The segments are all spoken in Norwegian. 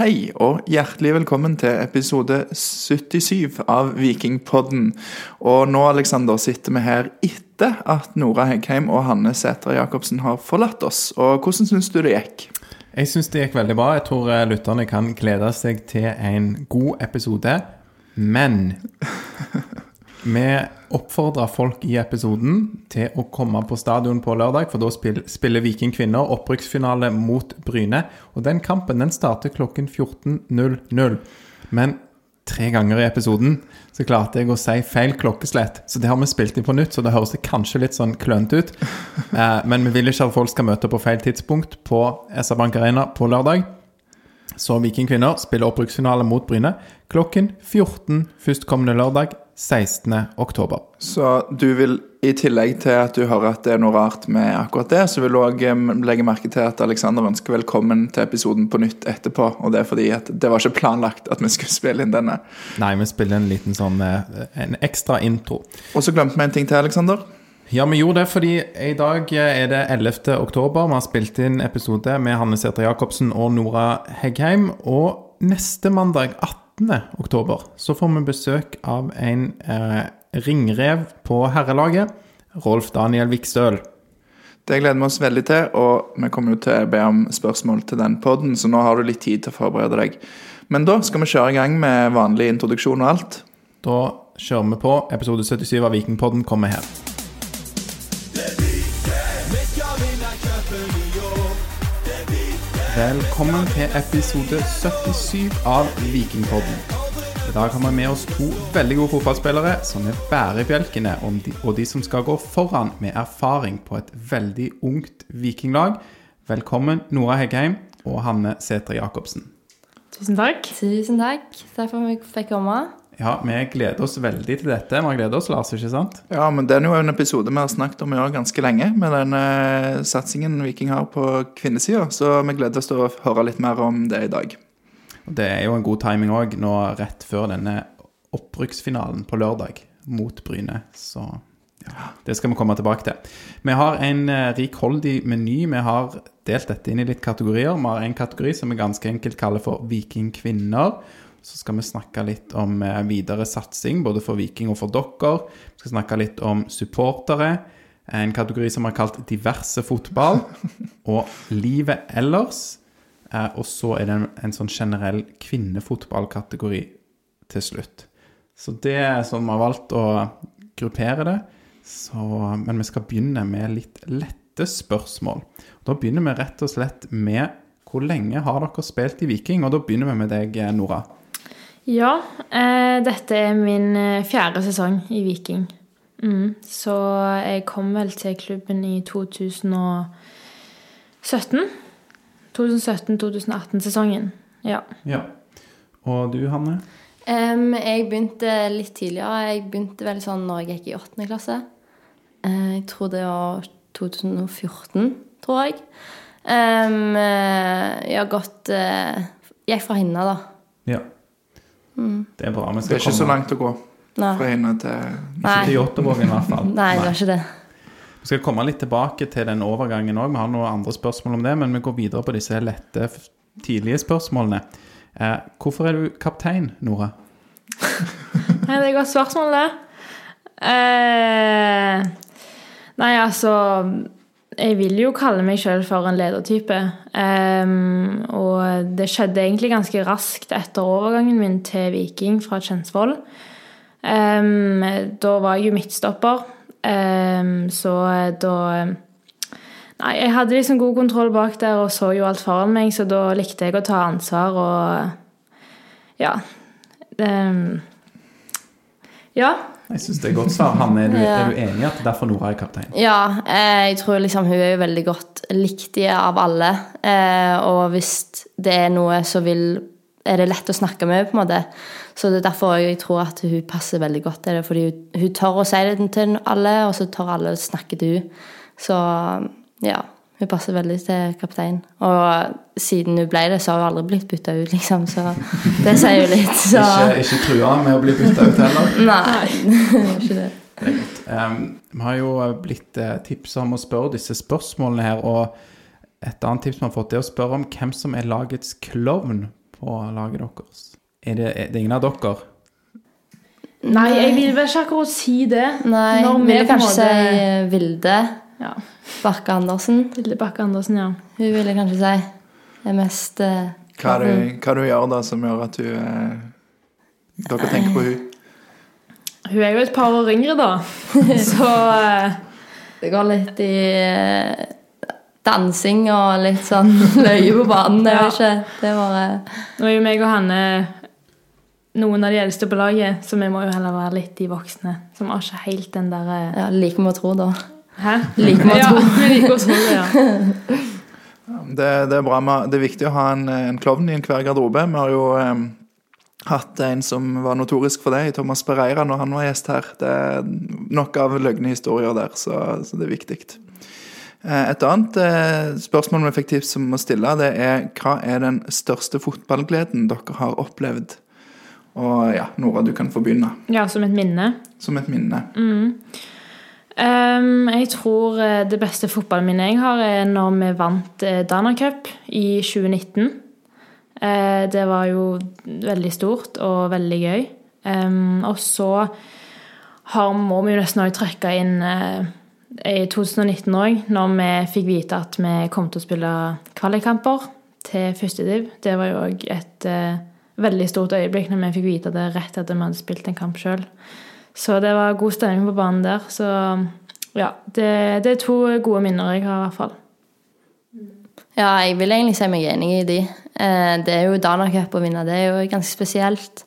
Hei og hjertelig velkommen til episode 77 av Vikingpodden. Og nå Alexander, sitter vi her etter at Nora Heggheim og Hanne Sæter Jacobsen har forlatt oss. Og Hvordan syns du det gikk? Jeg syns det gikk veldig bra. Jeg tror eh, lytterne kan glede seg til en god episode. Men vi oppfordra folk i episoden til å komme på stadion på lørdag, for da spiller, spiller Viking kvinner opprykksfinale mot Bryne. Og den kampen den starter klokken 14.00. Men tre ganger i episoden så klarte jeg å si feil klokkeslett. Så det har vi spilt inn på nytt, så det høres kanskje litt sånn klønete ut. Eh, men vi vil ikke at folk skal møte på feil tidspunkt på SR Bank Arena på lørdag. Så Viking kvinner spiller opprykksfinale mot Bryne klokken 14 førstkommende lørdag 16. oktober. Så du vil, i tillegg til at du hører at det er noe rart med akkurat det, så vil du òg legge merke til at Alexander ønsker velkommen til episoden på nytt etterpå. Og det er fordi at det var ikke planlagt at vi skulle spille inn denne. Nei, vi spiller en liten sånn eh, en ekstra intro. Og så glemte vi en ting til, Alexander. Ja, vi gjorde det fordi i dag er det 11. oktober. Vi har spilt inn episode med Hanne Sæther Jacobsen og Nora Heggheim. Og neste mandag, 18 oktober, så får vi besøk av en eh, ringrev på herrelaget. Rolf Daniel Vikstøl. Det gleder vi oss veldig til, og vi kommer jo til å be om spørsmål til den poden, så nå har du litt tid til å forberede deg. Men da skal vi kjøre i gang med vanlig introduksjon og alt. Da kjører vi på. Episode 77 av Vikingpodden kommer her. Velkommen til episode 77 av Vikingpodden. I dag har vi med oss to veldig gode fotballspillere som er bærebjelkene, og de som skal gå foran med erfaring på et veldig ungt vikinglag. Velkommen Nora Heggheim og Hanne Sætre Jacobsen. Tusen takk. Tusen takk. Takk for at vi fikk komme. Ja, vi gleder oss veldig til dette. Vi har gledet oss, Lars, ikke sant? Ja, men det er jo en episode vi har snakket om i år ganske lenge, med den uh, satsingen Viking har på kvinnesida. Så vi gleder oss til å høre litt mer om det i dag. Det er jo en god timing òg, nå rett før denne opprykksfinalen på lørdag mot Bryne. Så ja, det skal vi komme tilbake til. Vi har en uh, rikholdig meny. Vi har delt dette inn i litt kategorier. Vi har en kategori som vi ganske enkelt kaller for Vikingkvinner. Så skal vi snakke litt om eh, videre satsing, både for Viking og for dere. Vi skal snakke litt om supportere, en kategori som er kalt diverse fotball, og livet ellers. Eh, og så er det en, en sånn generell kvinnefotballkategori til slutt. Så det er sånn vi har valgt å gruppere det. Så, men vi skal begynne med litt lette spørsmål. Da begynner vi rett og slett med hvor lenge har dere spilt i Viking? Og da begynner vi med deg, Nora. Ja, eh, dette er min eh, fjerde sesong i Viking. Mm, så jeg kom vel til klubben i 2017. 2017-2018-sesongen. Ja. ja. Og du, Hanne? Um, jeg begynte litt tidligere. Jeg begynte vel sånn når jeg gikk i åttende klasse. Uh, jeg tror det var 2014, tror jeg. Um, jeg har gått uh, Gikk fra Hinna, da. Ja. Mm. Det er bra. det er ikke komme. så langt å gå Nei. fra henne til Ikke til Jåttåvågen, i hvert fall. Nei, det var ikke det. Vi skal komme litt tilbake til den overgangen òg. Vi har noen andre spørsmål om det, men vi går videre på disse lette, tidlige spørsmålene. Eh, hvorfor er du kaptein, Nora? Nei, det er et godt spørsmål, det. Eh, nei, altså jeg vil jo kalle meg sjøl for en ledertype. Um, og det skjedde egentlig ganske raskt etter overgangen min til Viking fra Kjensvoll. Um, da var jeg jo midtstopper, um, så da Nei, jeg hadde liksom god kontroll bak der og så jo alt foran meg, så da likte jeg å ta ansvar og Ja. ja, jeg syns det er godt svar. Han, er, du, ja. er, du, enig i at derfor Nora er kaptein? Ja, eh, jeg tror liksom hun er jo veldig godt likt av alle. Eh, og hvis det er noe, så vil er det lett å snakke med, på en måte. Så det er derfor jeg tror at hun passer veldig godt til det. Fordi hun, hun tør å si det til alle, og så tør alle å snakke til hun. Så ja. Hun passer veldig til kaptein. Og siden hun ble det, så har hun aldri blitt bytta ut, liksom. Så det sier jo litt. Så. ikke, ikke trua med å bli bytta ut heller? Nei, ikke det. det um, vi har jo blitt uh, eh, tipsa om å spørre disse spørsmålene her, og et annet tips vi har fått, er å spørre om hvem som er lagets klovn på laget deres? Er det, er det ingen av dere? Nei, jeg vil vel ikke akkurat si det. Nei, Når vi vil kanskje måte- si Vilde Ja. Bakke Andersen. Vilde Bakke Andersen, ja. Hun ville kanskje si er mest eh, Hva du, hva du gjør da som gjør at du eh, Dere tenker på hun? Hun er jo et par år yngre, da. Så eh, Det går litt i eh, dansing og litt sånn løye på banen. Jeg vet ikke. Det er bare nå er jo meg og Hanne noen av de eldste på laget, så vi må jo heller være litt de voksne. Som har ikke helt den derre ja, Liker med å tro, da. Hæ? Liker vi to. ja, vi liker å tro det, ja. Det, det, er bra med, det er viktig å ha en, en klovn i enhver garderobe. Vi har jo eh, hatt en som var notorisk for det, i Thomas Pereira, når han var gjest her. Det er nok av løgne historier der, så, så det er viktig. Eh, Et annet eh, spørsmål vi fikk tips om å stille, det er hva er den største fotballgleden dere har opplevd? Og ja, Nora, du kan få begynne. Ja, som et minne. Som et minne. Ehm, jeg tror eh, det beste fotballminnet jeg har, er når vi vant uh, Dana Cup i 2019. Uh, det var jo veldig stort og veldig gøy. Um, og så har, må vi jo nesten også trekke inn uh, i 2019 òg, når vi fikk vite at vi kom til å spille kvalikkamper til første div. Det var jo òg et uh, veldig stort øyeblikk når vi fikk vite det rett etter vi hadde spilt en kamp sjøl. Så det var god stemning på banen der. Så ja, det, det er to gode minner jeg har, i hvert fall. Ja, jeg vil egentlig si meg enig i de. Eh, det er jo Dana Cup å vinne. Det er jo ganske spesielt.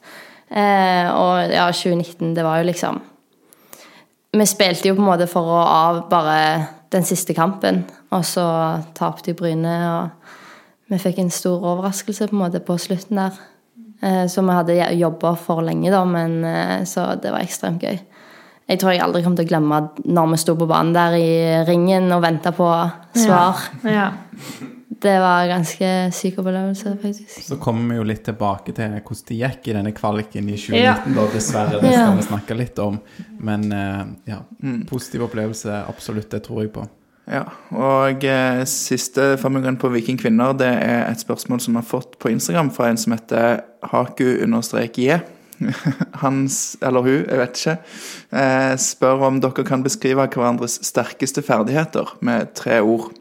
Eh, og ja, 2019, det var jo liksom Vi spilte jo på en måte for å av bare den siste kampen, og så tapte jo Bryne, og vi fikk en stor overraskelse på en måte på slutten der. Eh, som vi hadde jobba for lenge, da, men eh, så det var ekstremt gøy. Jeg tror jeg aldri kommer til å glemme når vi sto på banen der i ringen og venta på svar. Ja. Det var en ganske syk opplevelse, faktisk. Så kommer vi jo litt tilbake til hvordan det gikk i denne kvaliken i 2019, Ja. da, dessverre. Det Ja. skal vi snakke litt om. Men eh, ja, positiv opplevelse, absolutt, det tror jeg på. Ja, og eh, siste formugren på Viking kvinner, det er et spørsmål som vi har fått på Instagram fra en som heter haku-je. Hans, eller hun, jeg vet ikke, eh, spør om dere kan beskrive hverandres sterkeste ferdigheter med tre ord.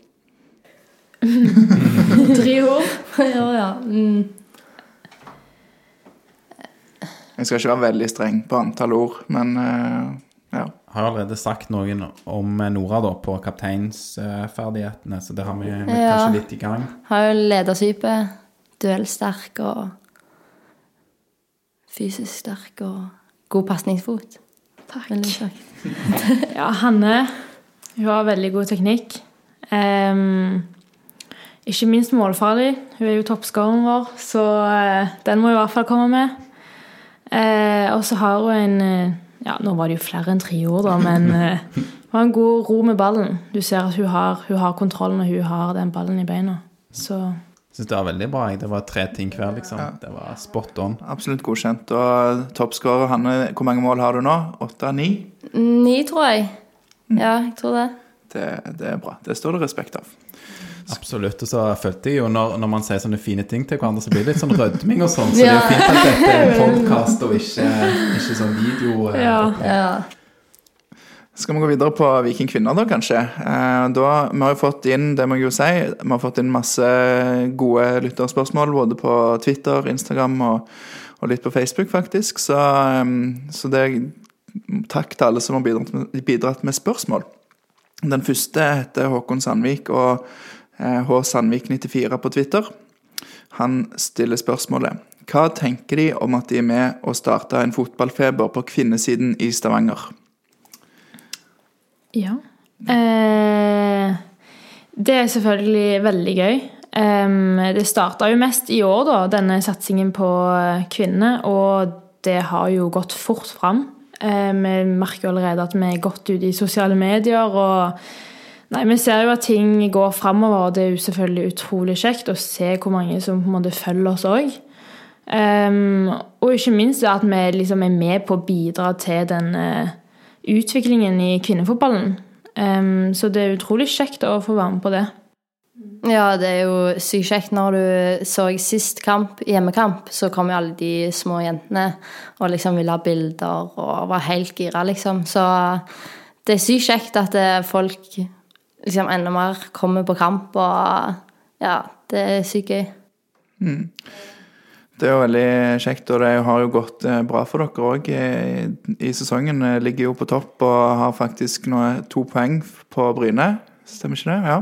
Tre ord? ja, ja. Mm. Jeg skal ikke være veldig streng på antall ord, men eh. Har allerede sagt noen om Nora da, på kapteinsferdighetene, så det har vi, vi Ja. kanskje litt i gang. Har jo ledersype, Duellsterk og fysisk sterk og god pasningsfot. Veldig sterk. Ja, Hanne hun har veldig god teknikk. Um, ikke minst målfarlig. Hun er jo toppskåreren vår, så uh, den må i hvert fall komme med. Uh, og så har hun en eh, Ja, nå var det jo flere enn tre år, da, men det hun har en god ro med ballen. Du ser at hun har, hun har kontrollen, og hun har den ballen i beina. Så Syns det var veldig bra. Det var tre ting hver, liksom. Det var spot on. Absolutt godkjent. Og toppskårer Hanne, hvor mange mål har du nå? Åtte? Ni? Ni, tror jeg. Ja, jeg tror det. Det, det er bra. Det står det respekt av. Absolutt. Og så følte jeg jo, når, når man sier sånne fine ting til hverandre, så blir det litt sånn rødming og sånn. Så det er jo fint at dette er en podkast og ikke, ikke sånn video. eh, Ja. Ja. Skal vi gå videre på Viking kvinner, da, kanskje? Eh, da, vi har jo fått inn det må jeg jo si, vi har fått inn masse gode lytterspørsmål både på Twitter, Instagram og, og litt på Facebook, faktisk. Så, eh, så det takk til alle som har bidratt med, bidratt med spørsmål. Den første heter Håkon Sandvik og eh, H. Sandvik94 på Twitter. Han stiller spørsmålet Hva tenker de om at de er med og starta en fotballfeber på kvinnesiden i Stavanger? Ja. Eh, det er selvfølgelig veldig gøy. Eh, det starta jo mest i år, da, denne satsingen på kvinnene. kvinner. Og det har jo gått fort fram. Eh, vi merker allerede at vi er godt ute i sosiale medier. og Nei, Vi ser jo at ting går framover, og det er jo selvfølgelig utrolig kjekt å se hvor mange som på en måte følger oss òg. og ikke minst at vi liksom er med på å bidra til den eh, utviklingen i kvinnefotballen. Um, så det er utrolig kjekt å få være med på det. Ja, det er jo sykt kjekt. Når du så sist kamp, hjemmekamp, så kom jo alle de små jentene og liksom ville ha bilder og var helt gira, liksom. Så det er sykt kjekt at eh, folk liksom enda mer kommer på kamp, og ja, det er sykt gøy. Det er jo veldig kjekt, og det har jo gått eh, bra for dere òg i, i sesongen. Eh, Ligger jo på topp og har faktisk nå to poeng på Bryne. Stemmer ikke det? Ja.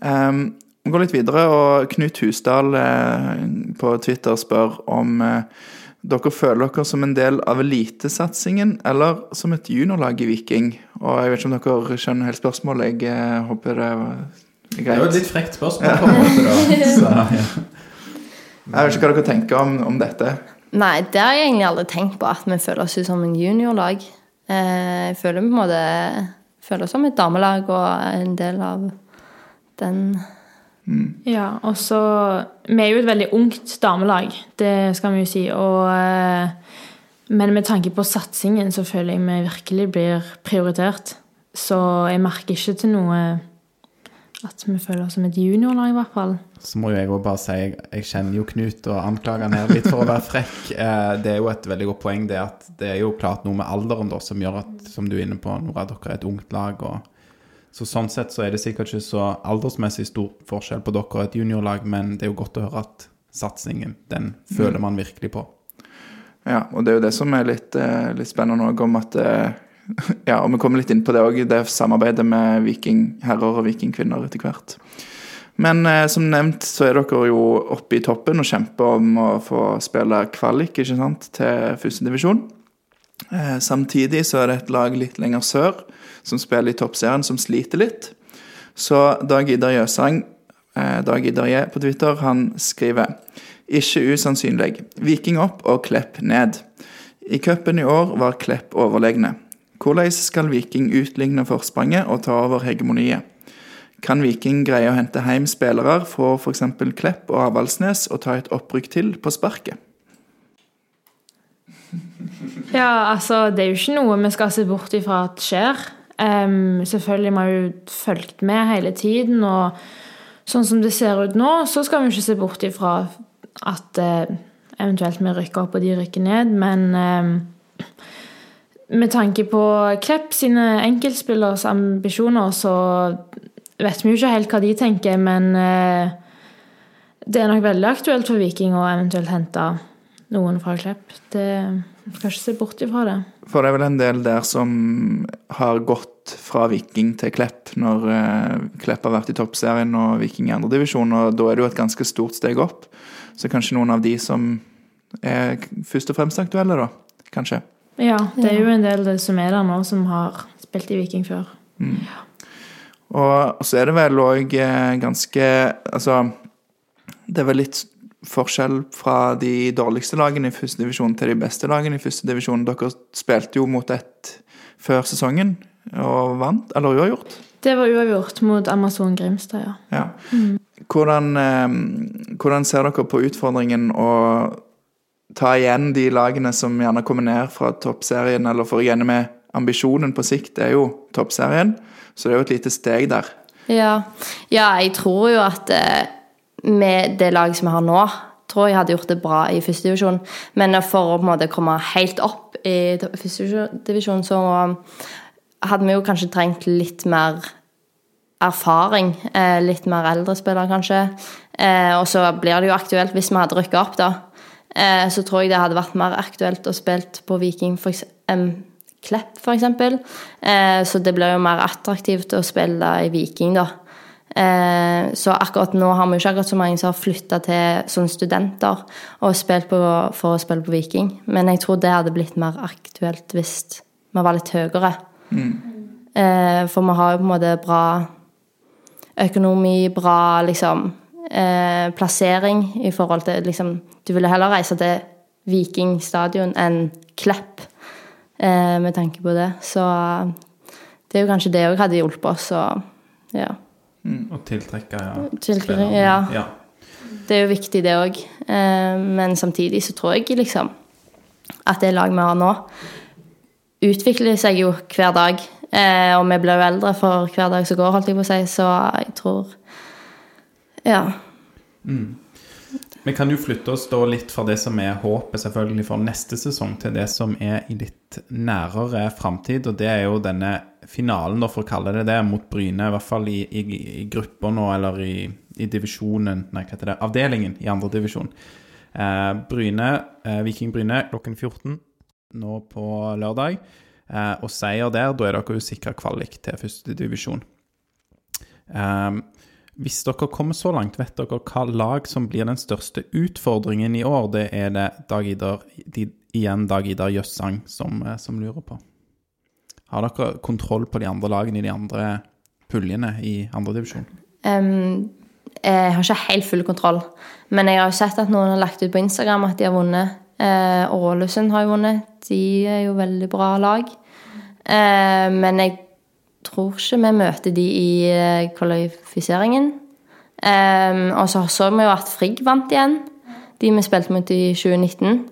Um, vi går litt videre, og Knut Husdal eh, på Twitter spør om eh, dere føler dere som en del av elitesatsingen eller som et juniorlag i Viking. Og jeg vet ikke om dere skjønner helt spørsmålet. Jeg eh, håper det var Det er jo et litt frekt spørsmål, på en måte, da. Så, ja. Jeg vet ikke hva dere tenker om, om dette. Nei, det har jeg egentlig aldri tenkt på, at vi føler oss som en juniorlag. Eh, Jeg føler vi på en måte føler oss som et damelag og en del av den Ja, og så Vi er jo et veldig ungt damelag, det skal vi jo si. Og, eh, men med tanke på satsingen så føler jeg vi virkelig blir prioritert. Så jeg merker ikke til noe at vi føler oss som et juniorlag, i hvert fall. Så må jo jeg òg bare si jeg, jeg kjenner jo Knut og anklager han her litt for å være frekk. Eh, det er jo et veldig godt poeng det at det er jo klart noe med alderen da, som gjør at, som du er inne på, Nora, dere er et ungt lag. og så Sånn sett så er det sikkert ikke så aldersmessig stor forskjell på dere og et juniorlag, men det er jo godt å høre at satsingen, den føler man virkelig på. Ja, og det er jo det som er litt, eh, litt spennende òg, om at eh, Ja, og vi kommer litt inn på det òg, det samarbeidet med vikingherrer og vikingkvinner etter hvert. Men eh, som nevnt så er dere jo oppe i toppen og kjemper om å få spille kvalik ikke sant, til førstedivisjon. Eh, samtidig så er det et lag litt lenger sør som spiller i toppserien, som sliter litt. Så Dag Idar Jøsang, eh, Dag Idar J på Twitter, han skriver ikke usannsynlig. Viking opp og Klepp ned. I cupen i år var Klepp overlegne. Hvordan skal Viking utligne forspranget og ta over hegemoniet? Kan Viking greie å hente hjem spillere fra f.eks. Klepp og Avaldsnes og ta et opprykk til på sparket? Ja, altså, det er jo ikke noe vi skal se bort ifra at skjer. Um, selvfølgelig har vi jo fulgt med hele tiden, og sånn som det ser ut nå, så skal vi ikke se bort ifra at uh, eventuelt vi rykker opp og de rykker ned, men um, med tanke på Klepp sine enkeltspillers ambisjoner, så vet vi jo ikke helt hva de tenker, men uh, det er nok veldig aktuelt for Viking å eventuelt hente noen fra Klepp. Det skal ikke se bort ifra det. For det er vel en del der som har gått fra Viking til Klepp når eh, Klepp har vært i toppserien og Viking i andredivisjon, og da er det jo et ganske stort steg opp. Så kanskje noen av de som er først og fremst aktuelle, da. Kanskje. Ja, det er jo en del som er der nå, som har spilt i Viking før. Og så er det vel òg ganske Altså, det er vel litt forskjell fra de dårligste lagene i første divisjon til de beste lagene i første divisjon. Dere spilte jo mot ett før sesongen og vant, eller uavgjort. Det var uavgjort mot Amazon Grimstad, ja. Ja. Hvordan, eh, hvordan ser dere på utfordringen å ta igjen de lagene som gjerne kommer ned fra toppserien, eller for å gjerne med ambisjonen på sikt er jo toppserien, så det er jo et lite steg der. Ja, ja jeg tror jo at eh, med det laget som vi har nå, tror jeg hadde gjort det bra i første divisjon. Men for å på en måte komme helt opp i to- første divisjon, så hadde vi jo kanskje trengt litt mer erfaring. Eh, litt mer eldre spillere, kanskje. Eh, og så blir det jo aktuelt hvis vi hadde rykka opp, da. Eh, så tror jeg det hadde vært mer aktuelt å spille på Viking for eks- Klepp, f.eks. Så det blir jo mer attraktivt å spille i Viking, da. Eh, så akkurat nå har vi ikke akkurat så mange som har flytta til som studenter og spilt på, for å spille på Viking. Men jeg tror det hadde blitt mer aktuelt hvis vi var litt høyere. Mm. for vi har jo på en måte bra økonomi, bra liksom eh, plassering i forhold til liksom Du ville heller reise til Viking stadion enn Klepp eh, med tanke på det. Så det er jo kanskje det òg hadde hjulpet oss. Så ja. Å tiltrekke ja, Tiltrekke, ja. ja. Det er jo viktig, det òg. Eh, men samtidig så tror jeg liksom at det laget vi har nå, utvikler seg jo hver dag. Eh, og vi blir jo eldre for hver dag som går, holdt jeg på å si. Så jeg tror Ja. Vi kan jo flytte oss da litt fra det som er håpet selvfølgelig for neste sesong, til det som er i litt nærere framtid. Og det er jo denne finalen, da, for å kalle det det, mot Bryne. I hvert fall i, i, i grupper nå, eller i, i divisjonen Nei, hva heter det? Avdelingen i andredivisjon. Eh, Bryne, eh, Viking Bryne klokken 14 nå på lørdag. Eh, og seier der, da er dere jo sikra kvalik til førstedivisjon. Eh, hvis dere kommer så langt, vet dere hva lag som blir den største utfordringen i år? Det er det Dag Idar, de, igjen Dag Idar Jøssang som, eh, som lurer på. Har dere kontroll på de andre lagene i de andre puljene i andredivisjon? Um, jeg har ikke helt full kontroll, men jeg har jo sett at noen har lagt ut på Instagram at de har vunnet. Ålesund har jo vunnet. De er jo veldig bra lag. Uh, men jeg tror ikke vi møter de i uh, kvalifiseringen. Um, og så så vi jo at Frigg vant igjen. De vi spilte mot i 2019.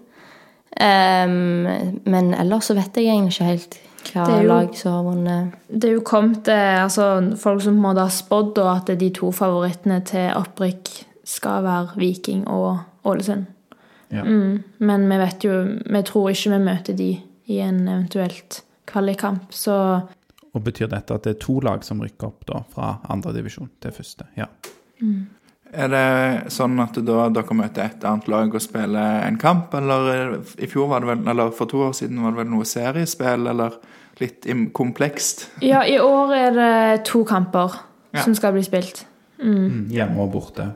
Um, men ellers så vet jeg egentlig ikke helt hva Det er jo- lag som har vunnet. Det er jo kommet eh, altså, folk som på en måte har spådd at de to favorittene til opprykk skal være Viking og Ålesund. Ja. Mm. Men vi vet jo Vi tror ikke vi møter de i en eventuelt kvalikkamp, så Og betyr dette at det er to lag som rykker opp da, fra andredivisjon til første? Ja. Er det sånn at da dere møter et annet lag og spiller en kamp, eller er i fjor var det vel, eller for to år siden var det vel noe seriespill, eller litt komplekst? Ja, i år er det to kamper Ja. som skal bli spilt. Mm, Hjemme og borte.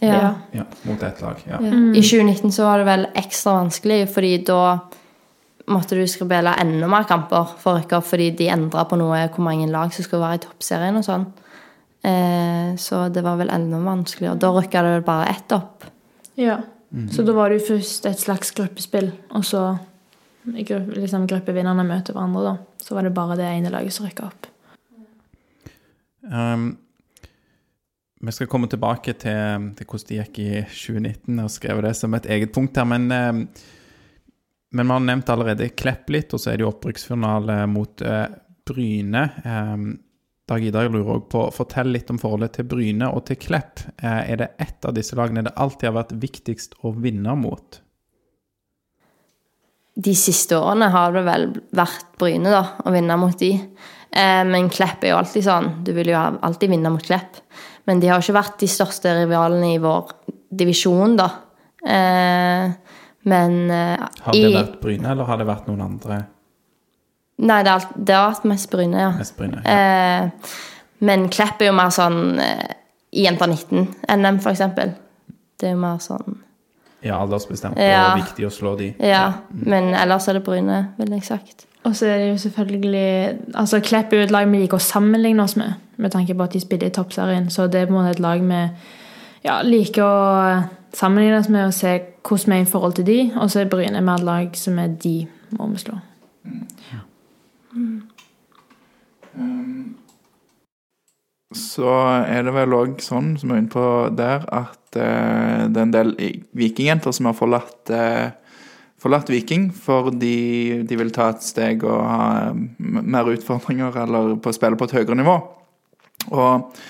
Ja. Ja, mot ett lag. Ja. Ja. I 2019 så var det vel ekstra vanskelig, fordi da måtte du skribele enda mer kamper for å rykke opp, fordi de endra på noe hvor mange lag som skulle være i toppserien og sånn. Eh, så det var vel enda vanskeligere. Da rykka det vel bare ett opp. Ja. Så da var det jo først et slags gruppespill, og så liksom gruppevinnerne møter hverandre, da. Så var det bare det ene laget som rykka opp. Um, vi skal komme tilbake til, til hvordan det gikk i 2019 og skrev det som et eget punkt her, men, um, men vi har nevnt allerede Klepp litt, og så er det jo opprykksfinale mot uh, Bryne. Um, Dag Idar lurer òg på, fortell litt om forholdet til Bryne og til Klepp. Eh, er det ett av disse lagene det alltid har vært viktigst å vinne mot? De siste årene har det vel vært Bryne, da, å vinne mot de. Eh, men Klepp er jo alltid sånn. Du vil jo alltid vinne mot Klepp. Men de har ikke vært de største rivalene i vår divisjon, da. Eh, men Har det vært Bryne, eller har det vært noen andre Nei, det har, alt- det har vært mest Bryne, ja. mest Bryne? Ja. Eh, men Klepp er jo mer sånn eh, i Jenter 19-NM, for eksempel. Det er jo mer sånn ja, aldersbestemt Ja. og viktig å slå de. Ja. Men ellers er det Bryne, ville jeg sagt. Og så er det jo selvfølgelig altså Klepp er jo et lag vi liker å sammenligne oss med, med tanke på at de spiller i toppserien. Så det er på en måte et lag vi ja, liker å sammenligne oss med og se hvordan vi er i forhold til de. Og så er Bryne mer et lag som er de må vi slå. Så er det vel òg sånn, som er inne på der, at uh, det er en del vikingjenter som har forlatt, uh, forlatt Viking fordi de vil ta et steg og ha mer utfordringer eller på spille på et høyere nivå. Og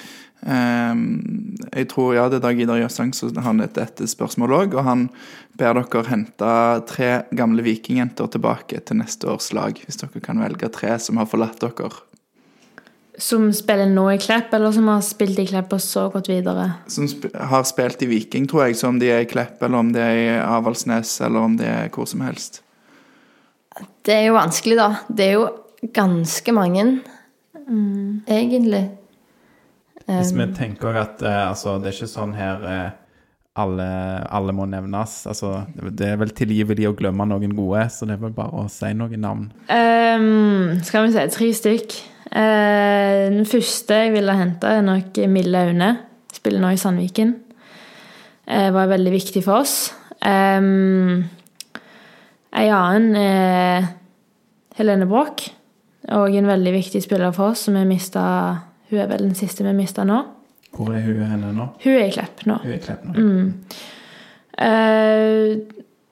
jeg tror ja, det er Dag Idar Jøssang som har et dette spørsmålet òg, og han ber dere hente tre gamle vikingjenter tilbake til neste års lag, hvis dere kan velge tre som har forlatt dere. Som spiller nå i Klepp, eller som har spilt i Klepp og så gått videre. som sp har spilt i Viking, tror jeg, så om de er i Klepp, eller om de er i Avaldsnes, eller om de er hvor som helst. Det er jo vanskelig, da. Det er jo ganske mange, egentlig. Hvis vi tenker at uh, altså, det er ikke sånn her uh, alle, alle må nevnes. Altså, det er vel tilgivelig å glemme noen gode, så det er vel bare å si noen navn. Um, skal vi se, tre stykk. Uh, den første jeg ville hente, er nok Mille Aune. Spiller nå i Sandviken. Uh, var veldig viktig for oss. Um, en annen er Helene Broch. Og en veldig viktig spiller for oss, som vi mista Hun er vel den siste vi mista nå. Hvor er hun henne nå? Hun er i Klepp nå. Hun er i Klepp nå. Eh,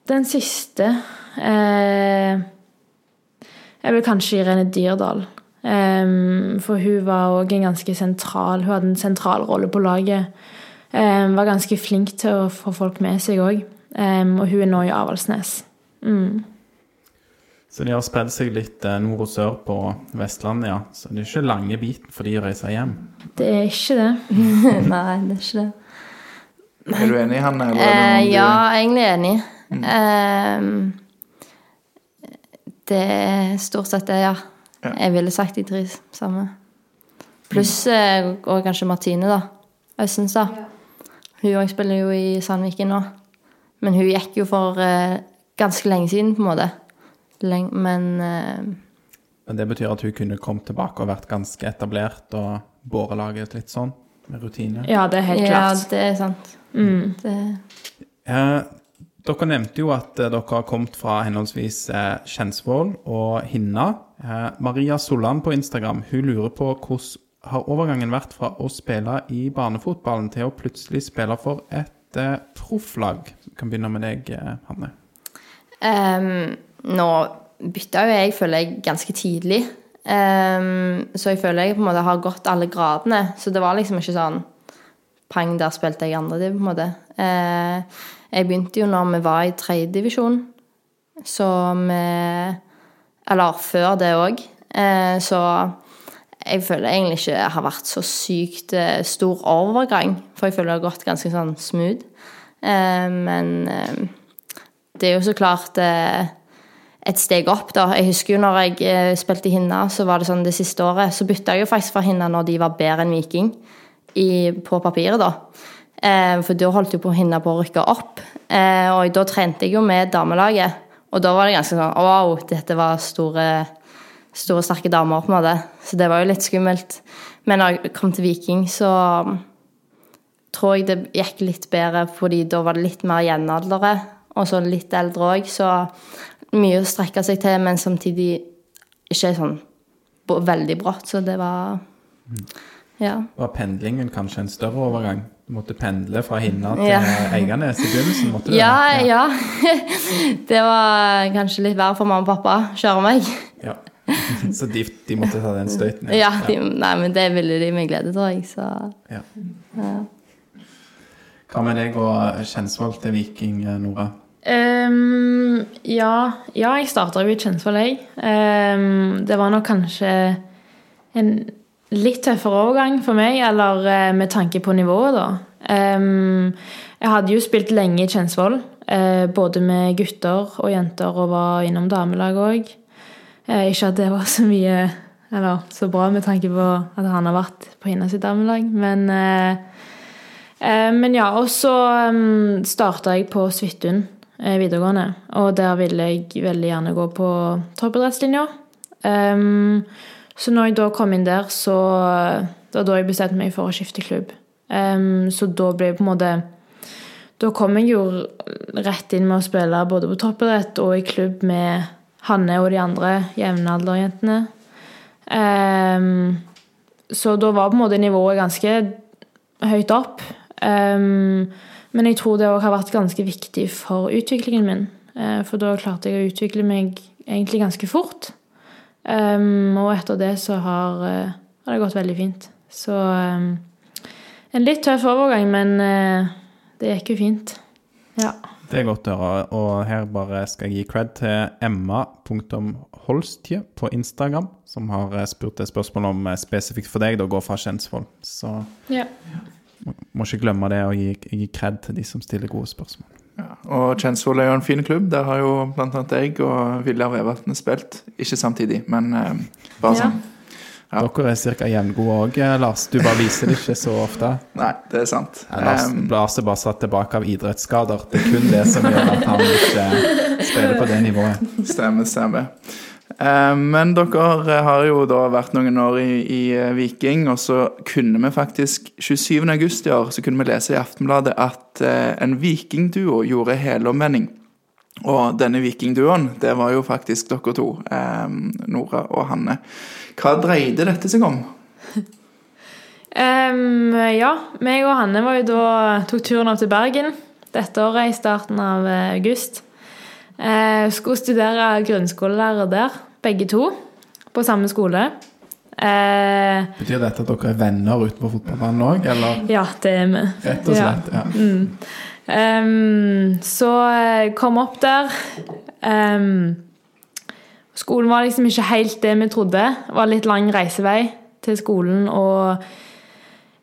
den siste uh, er vel kanskje Irene Dyrdal. Um, for hun var òg en ganske sentral Hun hadde en sentral rolle på laget. Um, var ganske flink til å få folk med seg òg. og hun er nå i Avaldsnes. Mm. Så de har spredd seg litt eh, nord og sør på Vestlandet, ja. Så det er ikke lange biten for de å reise hjem. Det er ikke det. Nei, det er ikke det. Er du enig, Hanne? Eller Eh, du- ja, jeg er egentlig enig. Ehm, det er stort sett det, ja. Ja. Jeg ville sagt de tre samme. Pluss mm. og kanskje Martine, da. Østenstad. Hun òg spiller jo i Sandviken nå. Men hun gikk jo for eh, ganske lenge siden, på en måte. Leng men uh, Men det betyr at hun kunne kommet tilbake og vært ganske etablert og bårelaget litt sånn, med rutine. Ja, det er helt ja, klart. det er sant. Mm. Det, Eh, dere nevnte jo at eh, dere har kommet fra henholdsvis eh, Kjensvoll og Hinna. Eh, Maria Solland på Instagram hun lurer på hvordan har overgangen vært fra å spille i barnefotballen til å plutselig spille for et eh, profflag? Vi kan begynne med deg, Hanne. Ehm, nå bytta jo jeg, føler jeg, ganske tidlig. Um, så jeg føler jeg på en måte har gått alle gradene. Så det var liksom ikke sånn pang, der spilte jeg andre div, på en måte. Uh, jeg begynte jo når vi var i tredjedivisjon, så vi Eller før det òg. Uh, så jeg føler egentlig ikke jeg har vært så sykt eh, stor overgang, for jeg føler det har gått ganske sånn smooth. Eh, men eh, det er jo så klart eh, et steg opp, da. Jeg husker jo når jeg eh, spilte i Hinna, så var det sånn det siste året, så bytta jeg jo faktisk fra Hinna når de var bedre enn Viking i, på papiret, da. Eh, for da holdt jo på Hinna på å rykke opp. Eh, og da trente jeg jo med damelaget. Og da var det ganske sånn Wow, dette var store, store sterke damer, på en måte. Så det var jo litt skummelt. Men når jeg kom til Viking, så tror jeg det gikk litt bedre, fordi da var det litt mer jevnaldrende, og så litt eldre òg. Så mye å strekke seg til, men samtidig ikke sånn veldig brått. Så det var Ja. Var pendlingen kanskje en større overgang? Du måtte pendle fra Hinna til Ja. Eiganes i begynnelsen? måtte du? Ja, ja. Det var kanskje litt verre for mamma og pappa å kjøre meg. Ja. Så de, de måtte ta den støyten? Ja, de, Nei, men det ville de med glede, tror jeg. Så Ja. Hva med deg og Kjensvoll til Viking, Nora? Ehm, ja, ja, jeg starta jo i Kjensvoll, jeg. Um, det var nok kanskje en litt tøffere overgang for meg, eller eh, med tanke på nivået, da. Um, jeg hadde jo spilt lenge i Kjensvoll, uh, både med gutter og jenter, og var innom damelag òg. Uh, ikke at det var så mye eller så bra med tanke på at han har vært på hennes damelag, men uh, Eh, Men ja, og så um, starta jeg på Svithun eh, videregående. Og der ville jeg veldig gjerne gå på toppidrettslinja. Um, så når jeg da kom inn der, så Det var da jeg bestemte meg for å skifte klubb. Um, så da ble jeg på en måte Da kom jeg jo rett inn med å spille både på toppidrett og i klubb med Hanne og de andre jevnalderjentene. Um, så da var på en måte nivået ganske høyt opp. Um, men jeg tror det òg har vært ganske viktig for utviklingen min. Eh, for da klarte jeg å utvikle meg egentlig ganske fort. Um, og etter det så har, eh, har det gått veldig fint. Så um, en litt tøff overgang, men eh, det gikk jo fint. Ja. Det er godt å høre. Og her bare skal jeg gi cred til emma.holstje på Instagram, som har spurt et spørsmål om spesifikt for deg, da gå fra Kjensvoll. Så ja. Må ikke glemme det å gi, gi kred til de som stiller gode spørsmål. Ja, og Kjensvoll er jo en fin klubb. Der har jo annet jeg og Viljar Vevatn spilt. Ikke samtidig, men eh, bare Ja. sånn. Ja. Dere er ca. jevngode òg, Lars. Du bare viser det ikke så ofte. Nei, det er sant. Lars, Lars er bare satt tilbake av idrettsskader. Det er kun det som gjør at han ikke spiller på det nivået. Stemmer, stemmer. Eh, Men dere har jo da vært noen år i, i eh, Viking, og så kunne vi faktisk 27. august i år så kunne vi lese i Aftenbladet at eh, en vikingduo gjorde helomvending. Og denne vikingduoen, det var jo faktisk dere to, Nora og Hanne. Hva dreide dette seg om? um, ja, meg og Hanne var jo da, tok turen opp til Bergen dette året i starten av august. Eh, skulle studere grunnskolelærer der, begge to, på samme skole. Eh, Betyr dette at dere er venner ute på fotballbanen òg, eller ja, det er vi. rett og slett? Ja. Ehm, så eh, kom opp der. Um, skolen var liksom ikke helt det vi trodde. Det var litt lang reisevei til skolen, og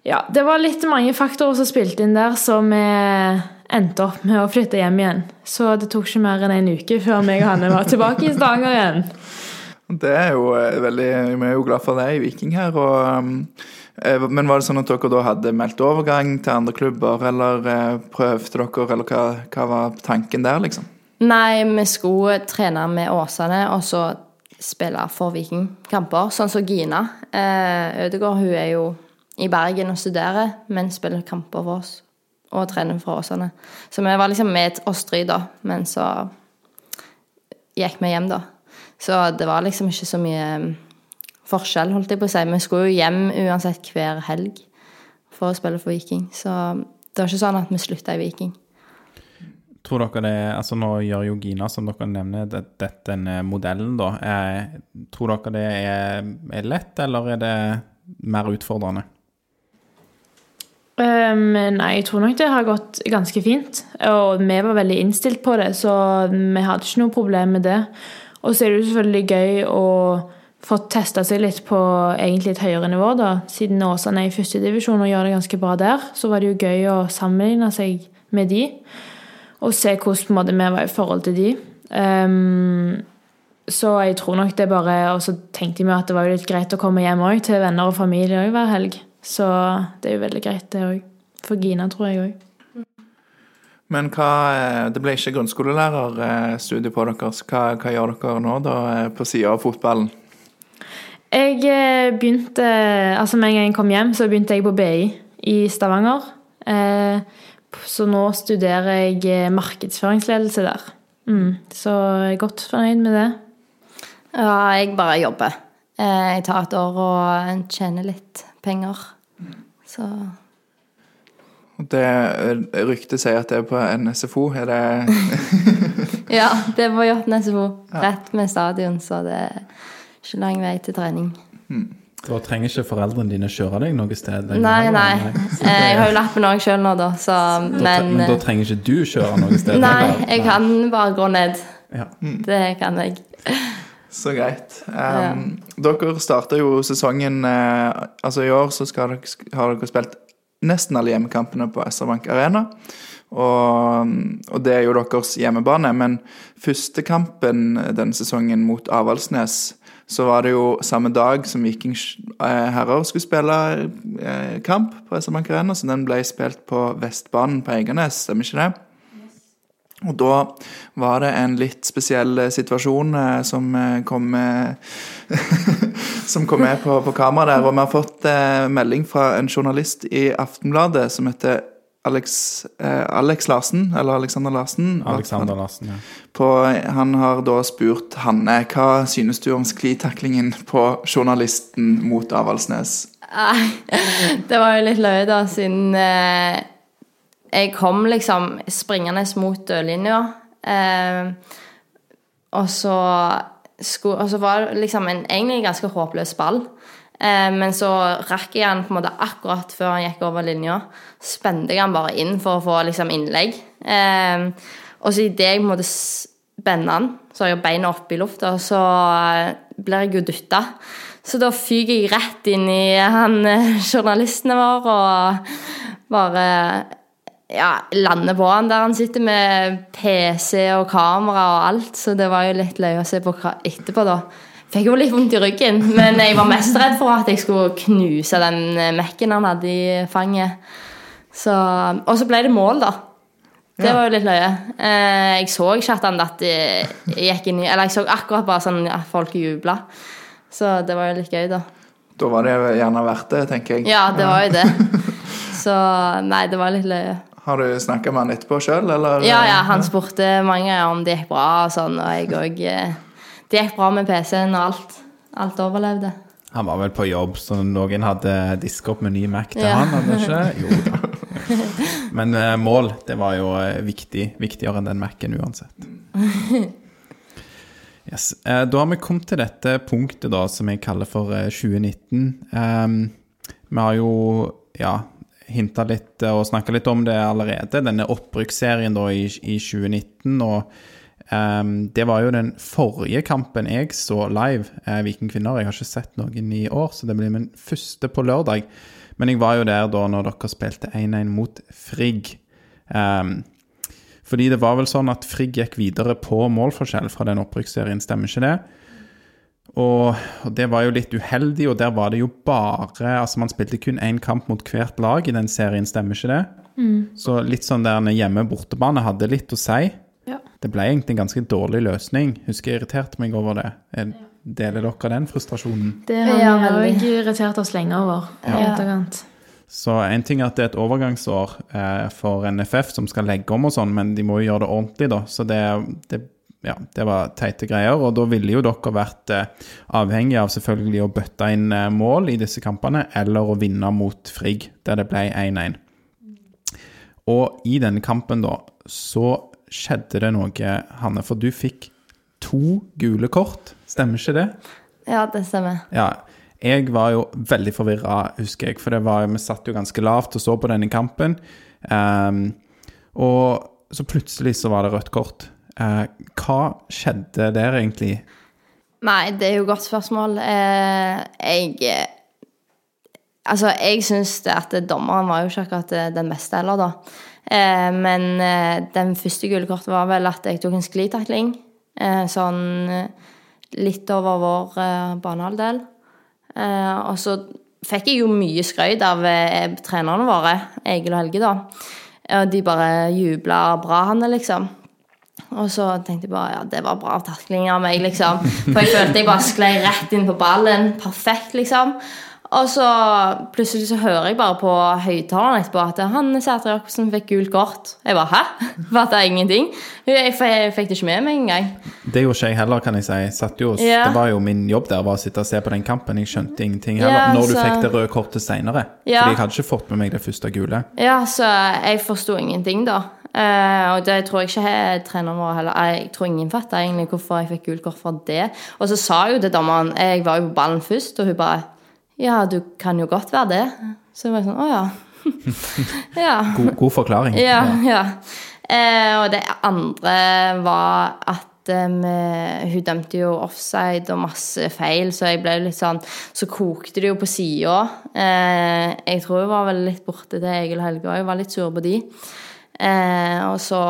ja, det var litt mange faktorer som spilte inn der, så vi endte opp med å flytte hjem igjen. Så det tok ikke mer enn en uke før meg og Hanne var tilbake i Stavanger igjen. Det er jo eh, veldig Vi er jo glad for det i Viking her. Og, eh, men var det sånn at dere da hadde meldt overgang til andre klubber, eller eh, prøvde dere, eller hva, hva var tanken der, liksom? Nei, vi skulle trene med Åsane og så spille for Viking kamper. Sånn som Gina. Eh, Ødegaard hun er jo i Bergen og studerer, men spiller kamper for oss. Og trener for Åsane. Så vi var liksom med oss tre, da. Men så gikk vi hjem, da. Så det var liksom ikke så mye mm, forskjell, holdt jeg på å si. Vi skulle jo hjem uansett hver helg for å spille for Viking. Så det var ikke sånn at vi slutta i Viking. Tror dere det altså Nå gjør jo Gina, som dere nevner, det, dette denne modellen, da. Er, tror dere det er, er lett, eller er det mer utfordrende? Um, nei, jeg tror nok det har gått ganske fint. Og vi var veldig innstilt på det, så vi hadde ikke noe problem med det. Og så er det jo selvfølgelig gøy å få testa seg litt på egentlig et høyere nivå, da. Siden Åsane er i førstedivisjon og gjør det ganske bra der, så var det jo gøy å sammenligne seg med de. Og se hvordan måte, vi var i forhold til de. Um, så jeg tror nok det bare Og så tenkte vi at det var jo litt greit å komme hjem òg, til venner og familie òg hver helg. Så det er jo veldig greit, det òg. For Gina, tror jeg òg. Men hva, eh, det ble ikke grunnskolelærerstudie på deres. Hva, hva gjør dere nå, da, eh, på sida av fotballen? Jeg eh, begynte Altså med en gang jeg kom hjem, så begynte jeg på BI i Stavanger. Eh, så nå studerer jeg markedsføringsledelse der. Mm, så jeg er godt fornøyd med det. Ja, jeg bare jobber. Eh, Jeg tar et år og tjener litt penger. Så Det eh, Ryktet sier at det er på en SFO. Er det ja, det er på Jåtten SFO. Rett med stadion, så det er ikke lang vei til trening. Da trenger ikke foreldrene dine kjøre deg noe sted? Nei, Nei, nei. Eh, Jeg har jo lappen òg sjøl nå, da, så Da, Men men da trenger ikke du kjøre noe sted? Nei, jeg kan bare gå ned. Ja. Det kan jeg. Så greit? Um, Dere starter jo sesongen uh, Altså I år så dere, har dere spilt nesten alle hjemmekampene på SR-Bank Arena. Og, og det er jo deres hjemmebane. Men første kampen denne sesongen mot Avaldsnes, så var det jo samme dag som Viking eh, herrer skulle spille eh, kamp på SR-Bank Arena, så den ble spilt på Vestbanen på Eiganes, stemmer ikke det? Og da var det en litt spesiell eh, situasjon eh, som eh, kom med Som kom med på, på kamera der. Og vi har fått eh, melding fra en journalist i Aftenbladet som heter Alex, eh, Alex Larsen, eller Alexander Larsen. Alexander Larsen, ja. På, han har da spurt Hanne hva synes du om sklitaklingen på journalisten mot Avaldsnes? Nei, det var jo litt løye, da, siden eh, jeg kom liksom springende mot dørlinja. Eh, og så skulle, og så var det liksom en egentlig ganske håpløs ball. Eh, men så rakk jeg han på en måte akkurat før han gikk over linja. Spente jeg han bare inn for å få liksom innlegg. Eh, og så idet jeg på en måte spenner han, så har jeg beina oppe i lufta, og så eh, blir jeg jo dytta. Så da fyker jeg rett inn i han journalistene journalisten vår og bare ja, lander på han der han sitter med PC og kamera og alt. Så det var jo litt løye å se på hva etterpå, da. Fikk jo litt vondt i ryggen, men jeg var mest redd for at jeg skulle knuse den Mac-en han hadde i fanget. Så, og så ble det mål, da. Det Ja. var jo litt løye. Eh, jeg så ikke at han datt gikk inn i Eller jeg så akkurat bare sånn at folk jubla. Så det var jo litt gøy, da. Da var det gjerne verdt det, tenker jeg. Ja, det var jo det. Så nei, det var litt løye. Har du snakka med han etterpå sjøl, eller? Ja, ja, han spurte mange ganger om det gikk bra og sånn, og jeg òg Det gikk bra med PC-en og alt. Alt overlevde. Han var vel på jobb, så noen hadde diska opp med ny Mac til Ja. han, hadde de ikke? Jo da. Men eh, mål, det var jo eh, viktig. Viktigere enn den Mac-en uansett. Yes. Eh, Da har vi kommet til dette punktet da, som jeg kaller for eh, 2019. Um, vi har jo ja, hinta litt eh, og snakka litt om det allerede, denne opprykksserien da i, i 2019. Og um, det var jo den forrige kampen jeg så live, eh, Viking kvinner. Jeg har ikke sett noen i år, så det blir min første på lørdag. Men jeg var jo der da når dere spilte 1-1 mot Frigg. Um, fordi det var vel sånn at Frigg gikk videre på målforskjell fra den opprykksserien, stemmer ikke det? Og, og det var jo litt uheldig, og der var det jo bare Altså, man spilte kun én kamp mot hvert lag i den serien, stemmer ikke det? Så litt sånn der hjemme-bortebane hadde litt å si. Ja. Det ble egentlig en ganske dårlig løsning. Husker jeg irriterte meg over det. Jeg deler dere den frustrasjonen? Det har vi veldig. òg irritert oss lenge over. i Ja. etterkant. Så en ting er at det er et overgangsår eh, for NFF som skal legge om og sånn, men de må jo gjøre det ordentlig, da. Så det, det, ja, det var teite greier. Og da ville jo dere vært eh, avhengig av selvfølgelig å bøtte inn eh, mål i disse kampene, eller å vinne mot Frigg, der det ble 1-1. Og i denne kampen, da, så skjedde det noe, Hanne, for du fikk to gule kort. Stemmer ikke det? Ja, det stemmer. Ja, jeg var jo veldig forvirra, husker jeg, for det var, vi satt jo ganske lavt og så på denne kampen. Um, og så plutselig så var det rødt kort. Eh, hva skjedde der egentlig? Nei, det er jo et godt spørsmål. Eh, jeg eh, Altså, jeg syns at dommeren var jo ikke akkurat eh, den beste heller, da. Eh, men eh, den første gule kortet var vel at jeg tok en sklitakling. Sånn litt over vår eh, banehalvdel. Eh, og så fikk jeg jo mye skrøyt av trenerne våre, Egil og Helge, da. Og de bare jubla bra, han, liksom. Og så tenkte jeg bare ja, det var bra takling av meg, liksom. For jeg følte jeg bare sklei rett inn på ballen. Perfekt, liksom. Og så plutselig så hører jeg bare på høyttaleren etterpå at Hanne Sæter Jacobsen fikk gult kort. Jeg bare hæ? Fatta ingenting. Jeg, jeg fikk det ikke med meg engang. Det gjorde ikke jeg heller, kan jeg si. Jo, Ja. Det var jo min jobb der, var å sitte og se på den kampen. Jeg skjønte ingenting heller. Ja, når du fikk det røde kortet seinere. Ja. Fordi jeg hadde ikke fått med meg det første gule. Ja, så jeg forsto ingenting, da. Eh, og det tror jeg ikke treneren vår heller Jeg tror ingen fatta egentlig hvorfor jeg fikk gult kort for det. Og så sa jo det dommeren Jeg var jo på ballen først, og hun bare Ja, du kan jo godt være det. Så jeg var sånn Å ja. ja. God, god forklaring. Ja, ja. Uh, og det andre var at med, hun dømte jo offside og masse feil, så jeg ble litt sånn Så kokte det jo på sida. Eh, jeg tror jeg var vel litt borte til Egil og Helge, òg. jeg var litt sur på de. Eh, og så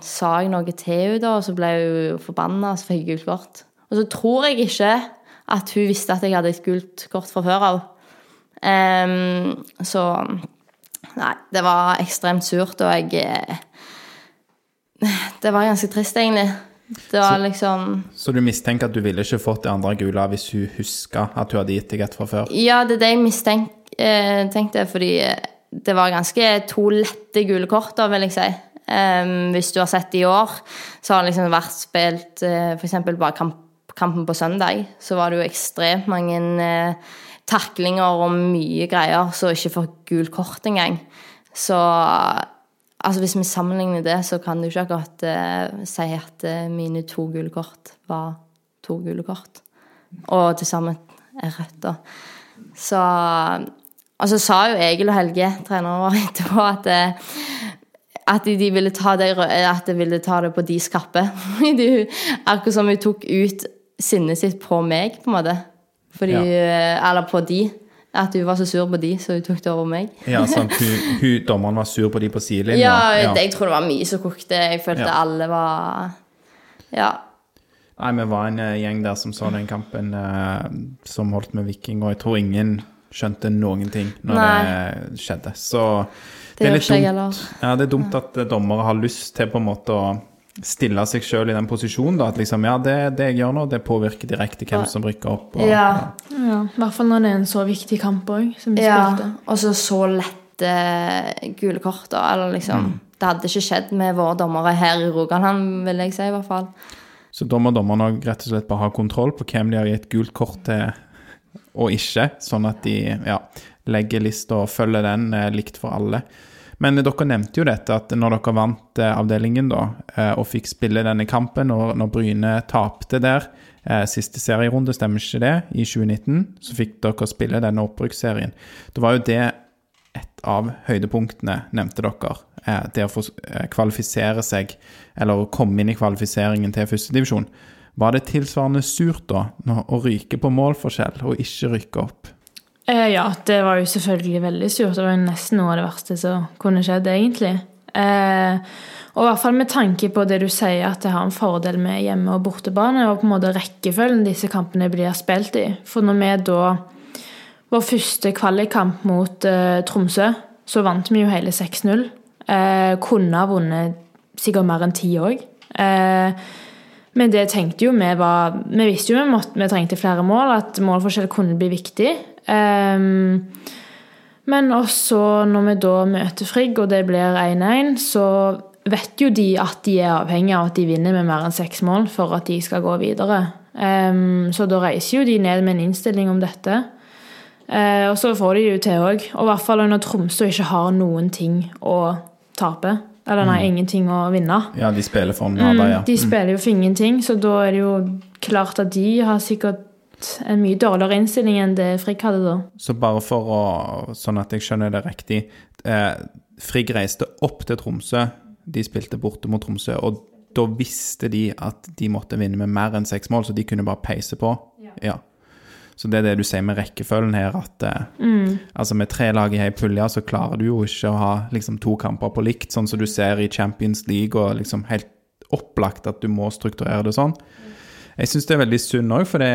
sa jeg noe til henne, da, og så ble hun forbanna, og så fikk jeg gult kort. Og så tror jeg ikke at hun visste at jeg hadde et gult kort fra før av. Eh, så Nei, det var ekstremt surt, og jeg eh, Det var ganske trist, egentlig. Det var liksom Så du mistenker at du ville ikke fått det andre gule hvis hun huska at hun hadde gitt deg et fra før? Ja, det er det jeg mistenkte, fordi eh, det var ganske to lette gule kort, da, vil jeg si. Um, hvis du har sett i år, så har det liksom vært spilt uh, f.eks. bare kamp, kampen på søndag, så var det jo ekstremt mange uh, taklinger og mye greier som ikke får gult kort engang. Så altså hvis vi sammenligner det, så kan du ikke akkurat uh, si at uh, mine to gule kort var to gule kort. Og til sammen er rødt, da. Så Og så sa jo Egil og Helge, treneren vår, etterpå at eh, at de, de ville ta det, at de ville ta det på deres kappe. Akkurat som hun tok ut sinnet sitt på meg, på en måte. Fordi, ja. Eller på de. At hun var så sur på de, så hun tok det over meg. Ja, sant. Hun, hun, dommeren var sur på de på sidelinja. Ja, det- jeg tror det var mye som kokte. Jeg følte Ja. alle var Ja. Nei, vi var en eh, gjeng der som så den kampen, eh, som holdt med Viking, og jeg tror ingen skjønte noen ting når Nei. det skjedde. Så Det er litt dumt. Ja, det er dumt at eh, dommere har lyst til på en måte å stille seg sjøl i den posisjonen. da, At liksom, ja, det, det jeg gjør nå, det påvirker direkte hvem som rykker opp. Og, Ja. Ja, I hvert fall når det er en så viktig kamp òg, som vi ja. spilte. Og så så lette gule kort, da. Eller liksom Det hadde ikke skjedd med våre dommere her i Rogaland, vil jeg si, i hvert fall. Så dommer dommerne rett og slett bare ha kontroll på hvem de har gitt gult kort til og ikke, sånn at de ja, legger lista og følger den eh, likt for alle. Men dere nevnte jo dette, at når dere vant eh, avdelingen da, eh, og fikk spille denne kampen, og når Bryne tapte der, siste serierunde, stemmer ikke det? I 2019 så fikk dere spille denne opprykksserien. Da var jo det et av høydepunktene, nevnte dere. Det å få kvalifisere seg, eller komme inn i kvalifiseringen til førstedivisjon. Var det tilsvarende surt da, å ryke på målforskjell og ikke rykke opp? Eh, ja, det var jo selvfølgelig veldig surt. Det var jo nesten noe av det verste som kunne skjedd, egentlig. Eh, og i hvert fall med tanke på det du sier, at det har en fordel med hjemme- og bortebane, og på en måte rekkefølgen disse kampene blir spilt i. For når vi da Vår første kvalikkamp mot eh, Tromsø, så vant vi jo hele 6-0. Eh, kunne ha vunnet sikkert mer enn ti òg. Eh, men det tenkte jo vi var Vi visste jo vi, måtte, vi trengte flere mål, at målforskjell kunne bli viktig. Um, men også når vi da møter Frigg, og det blir 1-1, så vet jo de at de er avhengig av at de vinner med mer enn seks mål for at de skal gå videre. Um, så da reiser jo de ned med en innstilling om dette. Uh, og så får de det jo til òg. Og i hvert fall når Tromsø ikke har noen ting å tape. Eller nei, ingenting å vinne. Ja, de spiller for nada, ja. Mm, De spiller jo for ingenting, så da er det jo klart at de har sikkert en mye dårligere innstilling enn det Frigg hadde da. Så bare for å, sånn at jeg skjønner det riktig eh, Frigg reiste opp til Tromsø. De spilte borte mot Tromsø, og da visste de at de måtte vinne med mer enn seks mål, så de kunne bare peise på. Ja. Ja. Så det er det du sier med rekkefølgen her, at mm. altså med tre lag i ei pulje, så klarer du jo ikke å ha liksom to kamper på likt, sånn som du ser i Champions League, og liksom helt opplagt at du må strukturere det sånn. Jeg syns det er veldig synd òg, for det,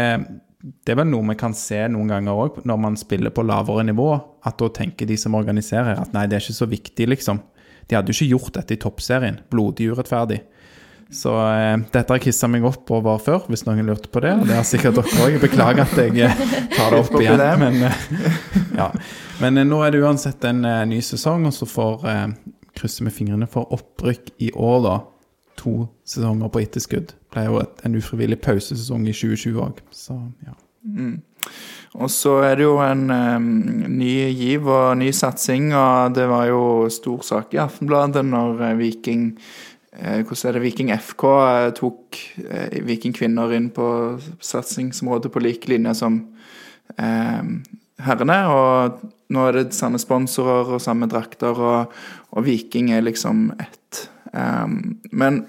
det er vel noe vi kan se noen ganger òg når man spiller på lavere nivå, at da tenker de som organiserer at nei, det er ikke så viktig, liksom. De hadde jo ikke gjort dette i toppserien. Blodig urettferdig. Så eh, dette har jeg kissa meg opp over før, hvis noen lurte på det. Og det har sikkert dere òg. Beklager at jeg eh, tar det opp igjen. Men, eh, ja. men eh, nå er det uansett en eh, ny sesong, og så får krysser vi fingrene for opprykk i år, da. To sesonger på etterskudd. Ble jo en ufrivillig pausesesong i 2020 òg, så ja. Og så er det jo en um, ny giv og ny satsing, og det var jo stor sak i Aftenbladet når Viking hvordan er det Viking FK eh, tok eh, Viking kvinner inn på satsingsområdet på lik linje som eh, herrene. Og nå er det samme sponsorer og samme drakter, og, og Viking er liksom ett. Men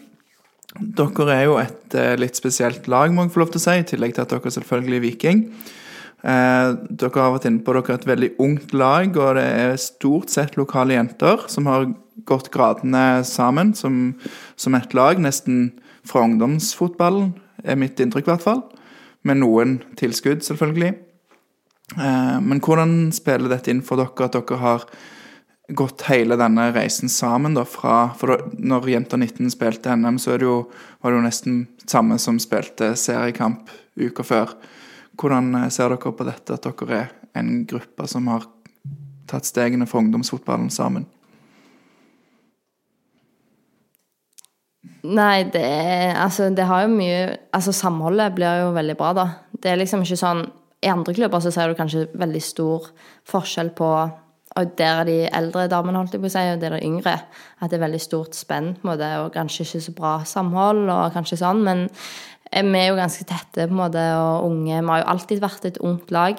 dere er jo et eh, litt spesielt lag, må jeg få lov til å si, i tillegg til at dere selvfølgelig er Viking. Eh, dere har vært inne på dere er et veldig ungt lag, og det er stort sett lokale jenter som har gått gradene sammen som, som et lag, nesten fra ungdomsfotballen, er mitt inntrykk i hvert fall. Med noen tilskudd, selvfølgelig. Eh, men hvordan spiller dette inn for dere at dere har gått hele denne reisen sammen, da, fra For da, når Jenter 19 spilte NM, så det jo, var det jo nesten samme som spilte seriekamp uka før. Hvordan eh, ser dere på dette, at dere er en gruppe som har tatt stegene for ungdomsfotballen sammen? Nei, det er Altså, det har jo mye Altså, samholdet blir jo veldig bra, da. Det er liksom ikke sånn I andre klubber så ser du kanskje veldig stor forskjell på Og der er de eldre damene, holdt jeg på å si, og der er de yngre. At det er veldig stort spenn, på en og kanskje ikke så bra samhold, og kanskje sånn. Men vi er jo ganske tette, på en måte, og unge. Vi har jo alltid vært et ungt lag.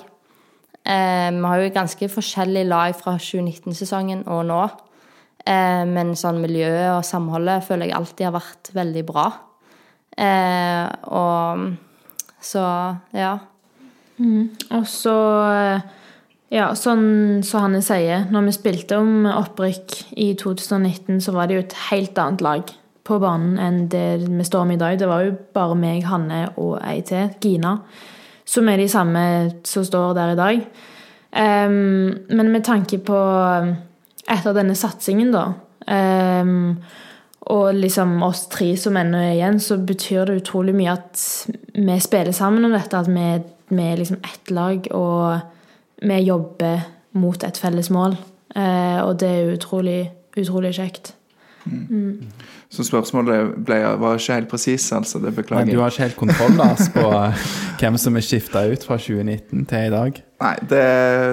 Eh, vi har jo ganske forskjellig lag fra 2019-sesongen og nå. Eh, men sånn miljøet og samholdet føler jeg alltid har vært veldig bra. Eh, og så ja. Og så, eh, ja, sånn som Hanne sier, når vi spilte om opprykk i 2019, så var det jo et helt annet lag på banen enn det vi står med i dag. Det var jo bare meg, Hanne og ei til, Gina, som er de samme som står der i dag. Um, men med tanke på etter denne satsingen, da um, og liksom oss tre som ennå er igjen, så betyr det utrolig mye at vi spiller sammen om dette. At vi, vi er liksom ett lag, og vi jobber mot et felles mål. Uh, og det er utrolig, utrolig kjekt. Så spørsmålet ble, var ikke helt presis, altså. Det Men beklager du har ikke helt kontroll Lars, på eh, hvem som er skifta ut fra 2019 til i dag? Nei, det,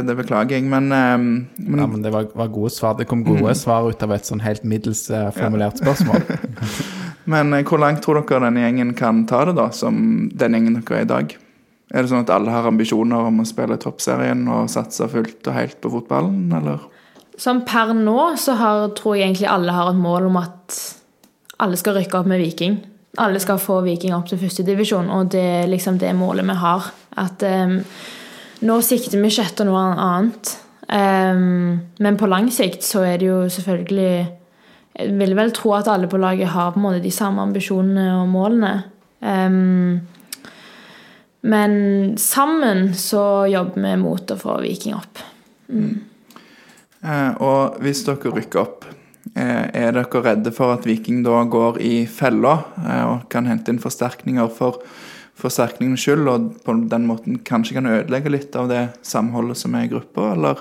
det beklager jeg, men, um, men Ja, men Det var, var gode svar. Det kom gode svar ut av et sånn helt middels formulert ja. spørsmål. Men eh, hvor langt tror dere denne gjengen kan ta det, da, som den gjengen dere er i dag? Er det sånn at alle har ambisjoner om å spille toppserien og satse fullt og helt på fotballen, eller? Sånn per nå så har, tror jeg egentlig alle har et mål om at alle skal rykke opp med Viking. Alle skal få Viking opp til førstedivisjon, og det er liksom det målet vi har. At um, nå sikter vi ikke etter noe annet. Um, men på lang sikt så er det jo selvfølgelig Jeg vil vel tro at alle på laget har på en måte de samme ambisjonene og målene. Um, men sammen så jobber vi mot å få Viking opp. Eh, og hvis dere rykker opp, er dere redde for at Viking da går i fella eh, og kan hente inn forsterkninger for forsterkningens skyld, og på den måten kanskje kan ødelegge litt av det samholdet som er i gruppa, eller?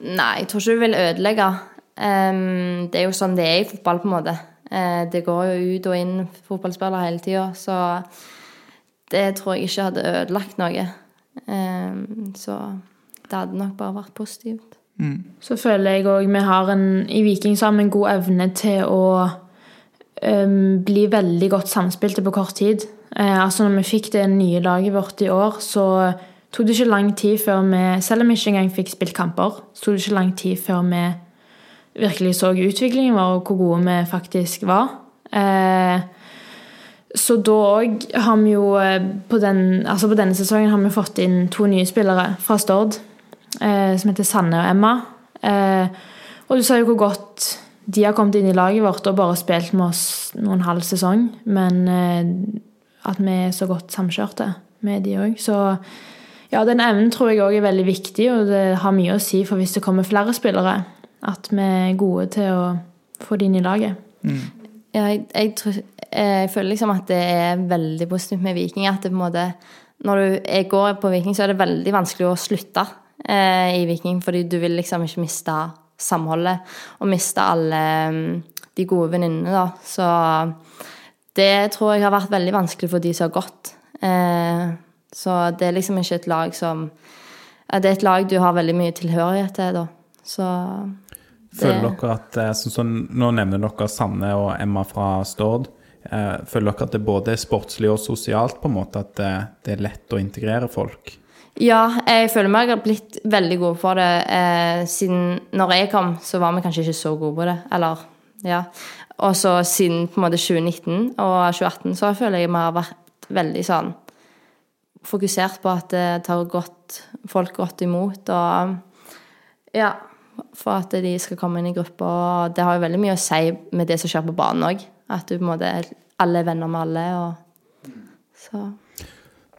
Nei, jeg tror ikke du vil ødelegge. Det er jo sånn det er i fotball, på en måte. Eh, det går jo ut og inn fotballspillere hele tida, så det tror jeg ikke hadde ødelagt noe. Så det hadde nok bare vært positivt. Så føler jeg òg vi har en I Viking så har vi en god evne til å um, bli veldig godt samspilte på kort tid. Eh, altså når vi fikk det nye laget vårt i år, så tok det ikke lang tid før vi Selv om vi ikke engang fikk spilt kamper, så tok det ikke lang tid før vi virkelig så utviklingen vår, og hvor gode vi faktisk var. Eh, så da òg har vi jo på, den, altså på denne sesongen har vi fått inn to nye spillere fra Stord, eh, som heter Sanne og Emma. Eh, og du sa jo hvor godt de har kommet inn i laget vårt og bare spilt med oss noen halv sesong. Men eh, at vi er så godt samkjørte med de òg. Så ja, den evnen tror jeg òg er veldig viktig, og det har mye å si for hvis det kommer flere spillere. At vi er gode til å få de inn i laget. Ja, jeg, jeg, tror, jeg føler liksom at det er veldig positivt med Viking. At det på en måte Når du jeg går på Viking, så er det veldig vanskelig å slutte eh, i Viking. Fordi du vil liksom ikke miste samholdet og miste alle mm, de gode venninnene, da. Så det tror jeg har vært veldig vanskelig for de som har gått. Eh, så det er liksom ikke et lag som Det er et lag du har veldig mye tilhørighet til, da. Så Føler dere at så, så, Nå nevner dere Sanne og Emma fra Stord. Eh, føler dere at det både er sportslig og sosialt, på en måte, at det, det er lett å integrere folk? Ja, jeg føler meg har blitt veldig god for det. Eh, siden når jeg kom, så var vi kanskje ikke så gode på det. Eller, ja. Og så siden på en måte 2019 og 2018 så føler jeg vi har vært veldig sånn fokusert på at det tar godt, folk godt imot. Og ja, for at de skal komme inn i gruppa. Og det har jo veldig mye å si med det som skjer på banen òg. At du på en måte alle er venner med alle. Og, så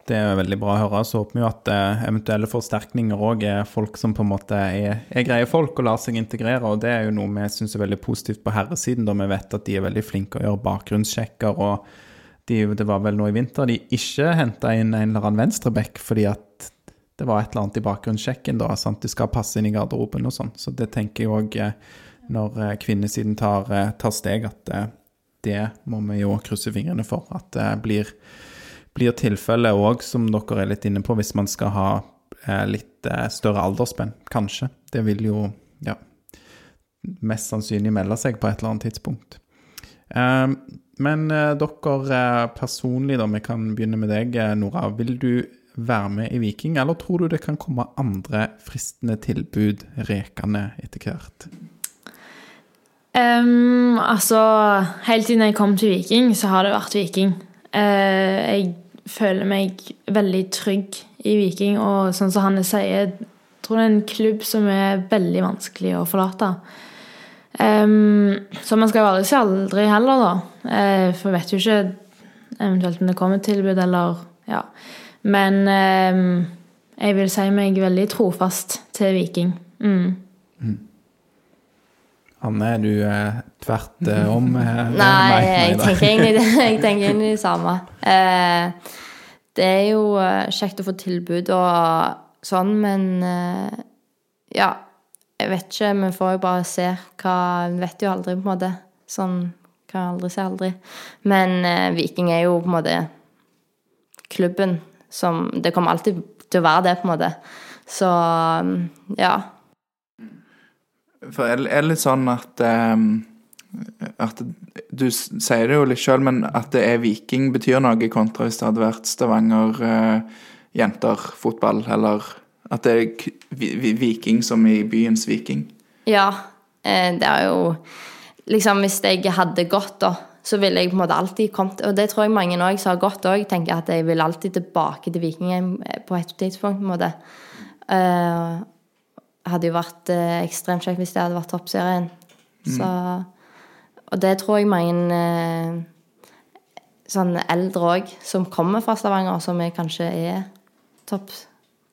Det er veldig bra å høre. Så håper vi jo at eh, eventuelle forsterkninger òg er folk som på en måte er, er greie folk og lar seg integrere. Og det er jo noe vi syns er veldig positivt på herresiden, da vi vet at de er veldig flinke å gjøre bakgrunnssjekker. og de, det var vel nå i vinter de ikke henta inn en eller annen venstreback fordi at det var et eller annet i bakgrunnssjekken. da, sant? Du skal passe inn i garderoben og sånn. Så det tenker jeg òg når eh, kvinnesiden tar, eh, tar steg, at eh, det må vi jo krysse fingrene for. At det blir, blir tilfellet òg, som dere er litt inne på, hvis man skal ha eh, litt eh, større aldersspenn. Kanskje. Det vil jo ja, mest sannsynlig melde seg på et eller annet tidspunkt. Eh, men dere personlig, da, vi kan begynne med deg, Nora. Vil du være med i Viking, eller tror du det kan komme andre fristende tilbud rekende etter hvert? Um, altså, helt siden jeg kom til Viking, så har det vært Viking. Uh, jeg føler meg veldig trygg i Viking, og sånn som Hanne sier, jeg tror det er en klubb som er veldig vanskelig å forlate. Um, så man skal jo aldri si aldri heller, da. Uh, for vet jo ikke eventuelt om det kommer tilbud, eller ja. Men um, jeg vil si meg veldig trofast til Viking. Mm. Anne, er du eh, tvert eh, om? Eh, Nei, jeg da. tenker egentlig det, jeg tenker egentlig det samme. Eh, det er jo eh, kjekt å få tilbud og sånn, men eh, ja. Jeg vet ikke, vi får jo bare se hva Vi vet jo aldri, på en måte. Sånn kan aldri si aldri. Men Viking er jo på en måte klubben som Det kommer alltid til å være det, på en måte. Så ja. For er, er det litt sånn at um, at Du sier det jo litt sjøl, men at det er Viking betyr noe kontra hvis det hadde vært Stavanger uh, jenter fotball, eller at det er Viking som i byens Viking. Ja, eh, det er jo Liksom, hvis jeg hadde gått, da, så ville jeg på en måte alltid kommet Og det tror jeg mange òg som har gått òg, tenker at jeg vil alltid tilbake til Viking på et tidspunkt, på en måte. Eh, hadde jo vært eh, ekstremt kjekt hvis det hadde vært toppserien. Så Og det tror jeg mange eh, sånn eldre òg, som kommer fra Stavanger, som er, kanskje er topp,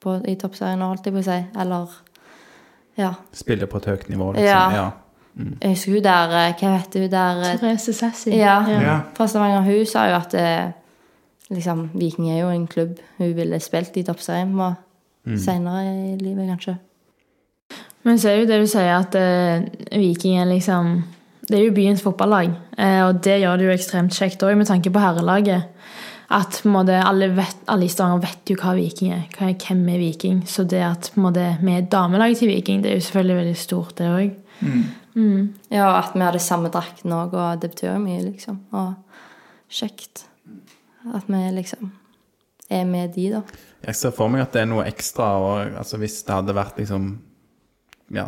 på, i toppserien nå, holdt jeg på å si. Eller ja. Spiller på et høyt nivå, liksom. Ja. Ja. Jeg husker hun der eh, Hva heter hun der? eh, Therese Sassi. Ja, Ja. fra Stavanger. Hun sa jo at eh, liksom, Viking er jo en klubb hun ville spilt i toppserien på senere i livet, kanskje. Men så er jo det du sier, at eh, Viking er liksom Det er jo byens fotballag. Eh, og det gjør det jo ekstremt kjekt òg, med tanke på herrelaget. At på en måte, alle, vet, alle i Stavanger vet jo hva Viking er. Hva, hvem er Viking? Så det at på en måte, vi er damelaget til Viking, det er jo selvfølgelig veldig stort, det òg. Ja, at vi hadde samme drakten òg, og det betyr jo mye, liksom. Og kjekt. At vi liksom er med de, da. Jeg ser for meg at det er noe ekstra og, altså hvis det hadde vært liksom ja,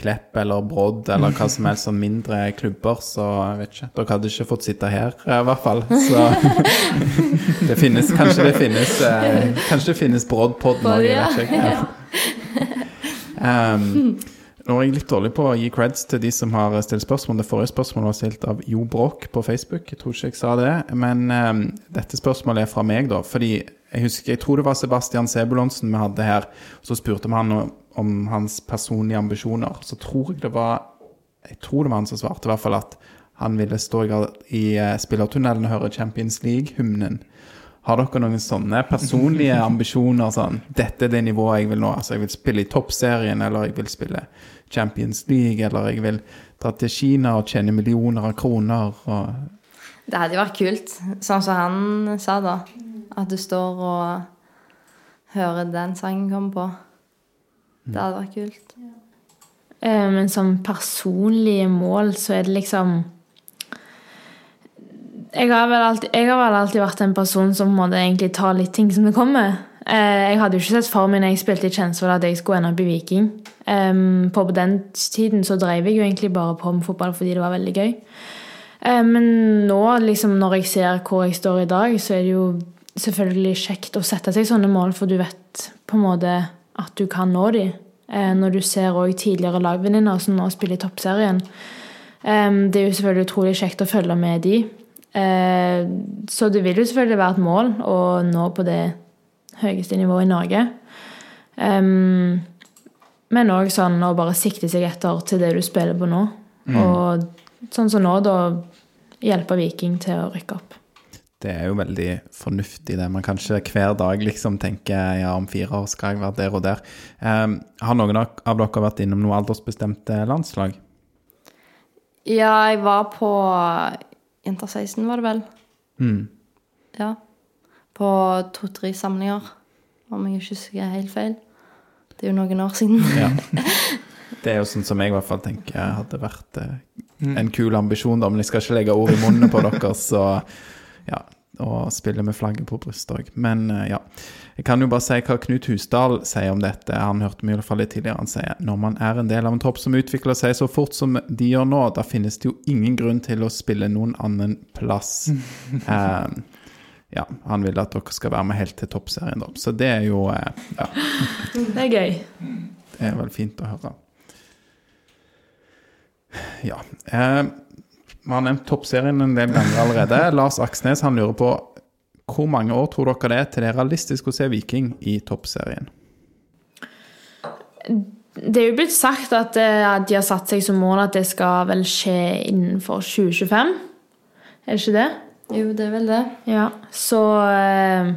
Klepp eller Brodd eller hva som helst sånn mindre klubber, så jeg vet ikke. Dere hadde ikke fått sitte her, i hvert fall. Så det finnes Kanskje det finnes eh, Kanskje det finnes Brodd-podden òg, jeg vet ikke. Ja. Um, nå er jeg litt dårlig på å gi creds til de som har stilt spørsmål. Det forrige spørsmålet var stilt av Jo Bråk på Facebook. Jeg tror ikke jeg sa det. Men um, dette spørsmålet er fra meg, da. Fordi jeg husker, jeg tror det var Sebastian Sebulonsen vi hadde her. Så spurte vi han om, om hans personlige ambisjoner. Så tror jeg det var Jeg tror det var han som svarte, i hvert fall at han ville stå i, i eh, spillertunnelen og høre Champions League-hymnen. Har dere noen sånne personlige ambisjoner? sånn, Dette er det nivået jeg vil nå. altså Jeg vil spille i toppserien, eller jeg vil spille Champions League, eller jeg vil dra til Kina og tjene millioner av kroner. og... Det hadde jo vært kult, sånn som han sa da. At du står og hører den sangen komme på. Det hadde vært kult. Ja. Men som personlige mål, så er det liksom jeg har, vel alltid, jeg har vel alltid vært en person som måtte egentlig ta litt ting som det kommer. Eh, Jeg hadde jo ikke sett for meg når jeg spilte i Kjensvoll at jeg skulle ende opp i Viking. På på den tiden så drev jeg jo egentlig bare på med fotball fordi det var veldig gøy. Eh, Men nå, liksom, når jeg ser hvor jeg står i dag, så er det jo selvfølgelig kjekt å sette seg sånne mål, for du vet på en måte at du kan nå de. Eh, Når du ser òg tidligere lagvenninner som nå spiller i toppserien. Det er jo selvfølgelig utrolig kjekt å følge med de. Eh, Så det vil jo selvfølgelig være et mål å nå på det høyeste nivået i Norge. Men òg sånn å bare sikte seg etter til det du spiller på nå. Og sånn som nå, da hjelpe Viking til å rykke opp. Det er jo veldig fornuftig, det. Man kan ikke hver dag liksom tenke ja, om fire år skal jeg være der og der. Um, har noen av dere vært innom noe aldersbestemte landslag? Ja, jeg var på Jenter 16, var det vel? Mm. Ja. På to-tre samlinger, om jeg ikke husker helt feil. Det er jo noen år siden. Ja. Det er jo sånn som jeg i hvert fall tenker hadde vært eh, en kul ambisjon, da. Men jeg skal ikke legge ord i munnen på dere, så ja. Og spille med flagget på brystet òg. Men eh, ja. Jeg kan jo bare si hva Knut Husdal sier om dette. Han hørte meg i hvert fall litt tidligere. Han sier når man er en del av en tropp som utvikler seg så fort som de gjør nå, da finnes det jo ingen grunn til å spille noen annen plass. Eh, ja, han vil at dere skal være med helt til toppserien, da. Så det er jo eh, Ja. Det er gøy. Det er vel fint å høre. Ja. Eh, vi har nevnt toppserien en del ganger allerede. Lars Aksnes han lurer på hvor mange år tror dere det er til det er realistisk å se Viking i toppserien? Det er jo blitt sagt at eh, de har satt seg som mål at det skal vel skje innenfor 2025. Er det ikke det? Jo, det er vel det. Ja, så eh,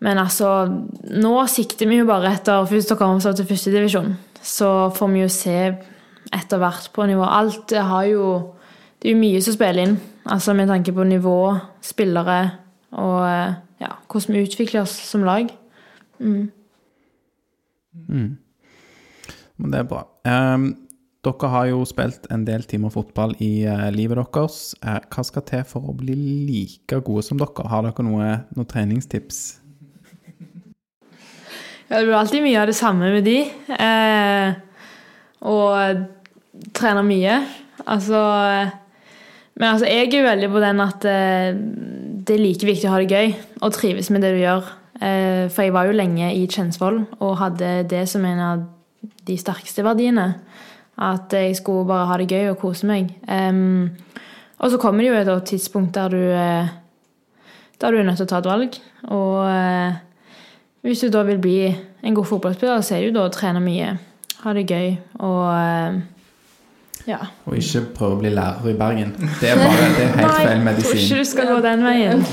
Men altså Nå sikter vi jo bare etter først å komme oss opp til førstedivisjon. Så får vi jo se etter hvert på nivå. Alt har jo Det er jo mye som spiller inn. Altså med tanke på nivå, spillere og eh, ja, hvordan vi utvikler oss som lag. Men det er bra. Um, Dere har jo spilt en del timer fotball i uh, livet deres. Uh, hva skal til for å bli like gode som dere? Har dere noe, noen treningstips? Ja, det blir alltid mye av det samme med de. Uh, og trener mye. Altså Men altså, jeg er veldig på den at eh, det er like viktig å ha det gøy og trives med det du gjør. Eh, for jeg var jo lenge i Kjensvoll og hadde det som en av de sterkeste verdiene. At jeg skulle bare ha det gøy og kose meg. Um, og så kommer det jo et tidspunkt der du eh, Der du er nødt til å ta et valg. Og uh, hvis du da vil bli en god fotballspiller, så er det jo da å trene mye. Ha det gøy og eh, ja. Og ikke prøve å bli lærer i Bergen. Det er bare det er helt feil medisin. Nei, tror ikke du skal gå den veien.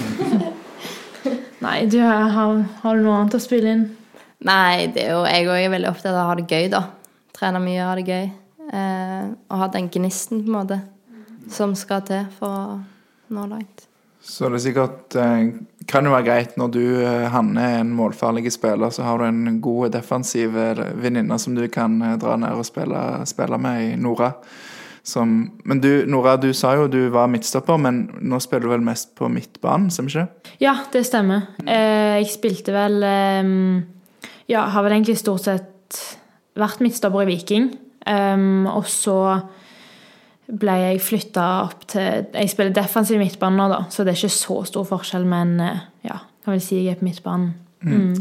Nei, du har, har du noe annet å spille inn? Nei, det er jo, jeg òg er veldig opptatt av å ha det gøy, da. Trene mye og ha det gøy. Eh, og ha den gnisten, på en måte, som skal til for å nå langt. Så det er sikkert eh, kan jo være greit når du, eh, Hanne, er en målfarlig spiller, så har du en god defensiv eh, venninne som du kan eh, dra ned og spille, spille med i Nora. Som, men du, Nora, du sa jo du var midtstopper, men nå spiller du vel mest på midtbanen, stemmer ikke? Ja, det stemmer. Jeg spilte vel eh, Ja, har vel egentlig stort sett vært midtstopper i Viking. Em, og så ble jeg flytta opp til Jeg spiller defensiv midtbane nå, da, så det er ikke så stor forskjell, men eh, ja, kan vel si jeg er på midtbanen. Mm.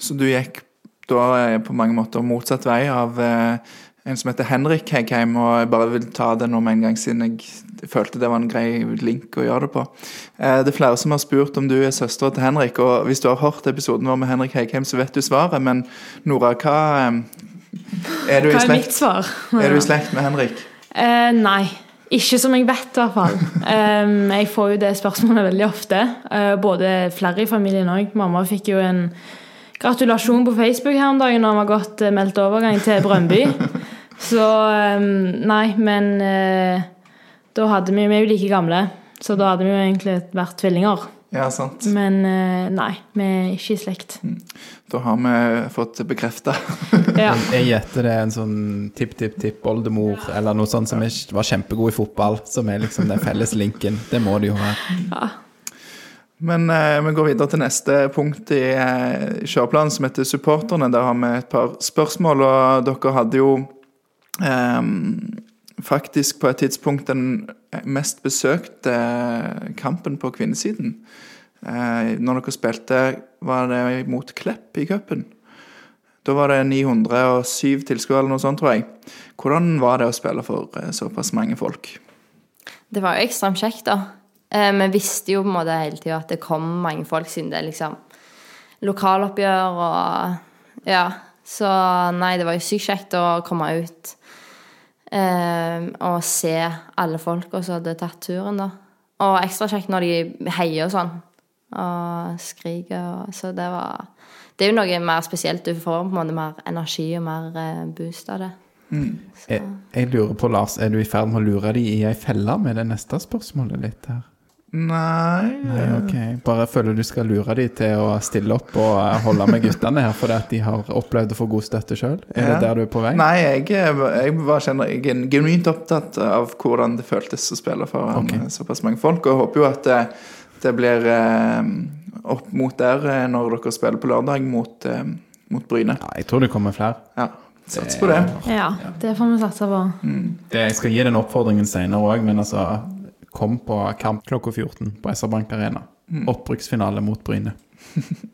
Så du gikk da eh, på mange måter motsatt vei av eh, en som heter Henrik Heggheim, og jeg bare vil ta det nå med en gang, siden jeg følte det var en grei link å gjøre det på. Eh, det er flere som har spurt om du er søstera til Henrik, og hvis du har hørt episoden vår med Henrik Heggheim, så vet du svaret, men Nora, hva eh, Er du i slekt, er du i slekt med Henrik? Eh, nei. Ikke som jeg vet, i hvert fall. Um, jeg får jo det spørsmålet veldig ofte. Uh, både flere i familien òg. Mamma fikk jo en gratulasjon på Facebook her om dagen når han var godt uh, meldt overgang til Brøndby. Så um, nei, men eh, da hadde vi Vi er jo like gamle, så da hadde vi jo egentlig vært tvillinger. Ja, sant. Men eh, nei, vi er ikke i slekt. Da har vi fått bekrefta. Ja. Jeg gjetter det er en sånn tipp-tipp-tipp-oldemor eller noe sånt som var kjempegod i fotball, som er liksom den felles linken. Det må det jo være. Men eh, vi går videre til neste punkt i eh, kjøreplanen, som heter supporterne. Der har vi et par spørsmål, og dere hadde jo eh, faktisk på et tidspunkt den mest besøkte kampen på kvinnesiden. Eh, når dere spilte, var det mot Klepp i cupen. Da var det 907 tilskuere eller noe sånt, tror jeg. Hvordan var det å spille for eh, såpass mange folk? Det var jo ekstremt kjekt, da. Eh, vi visste jo på en måte hele tida at det kom mange folk, siden det er liksom lokaloppgjør og Ja. Så nei, det var jo sykt kjekt å komme ut og se alle folka som hadde tatt turen, da. Og ekstra kjekt når de heier og sånn. Og skriker og Så det var Det er jo noe mer spesielt. Du får på en måte mer energi og mer eh, boost av det. Jeg, jeg lurer på, Lars, er du i ferd med å lure de i ei felle med det neste spørsmålet litt her? Nei, Nei, ok. Bare føler du skal lure dem til å stille opp og holde med guttene her fordi at de har opplevd å få god støtte sjøl? Er det der du er på vei? Nei, jeg, jeg var genuint opptatt av hvordan det føltes å spille for Ok. eh, såpass mange folk. Og jeg håper jo at det, det blir eh, opp mot der eh, når dere spiller på lørdag mot, eh, mot Bryne. Ja, jeg tror det kommer flere. Ja, Sats på det. ja, det får vi satse på. Det, jeg skal gi den oppfordringen senere òg, men altså Kom på kamp klokka 14 på SR Bank Arena. Opprykksfinale mot Bryne.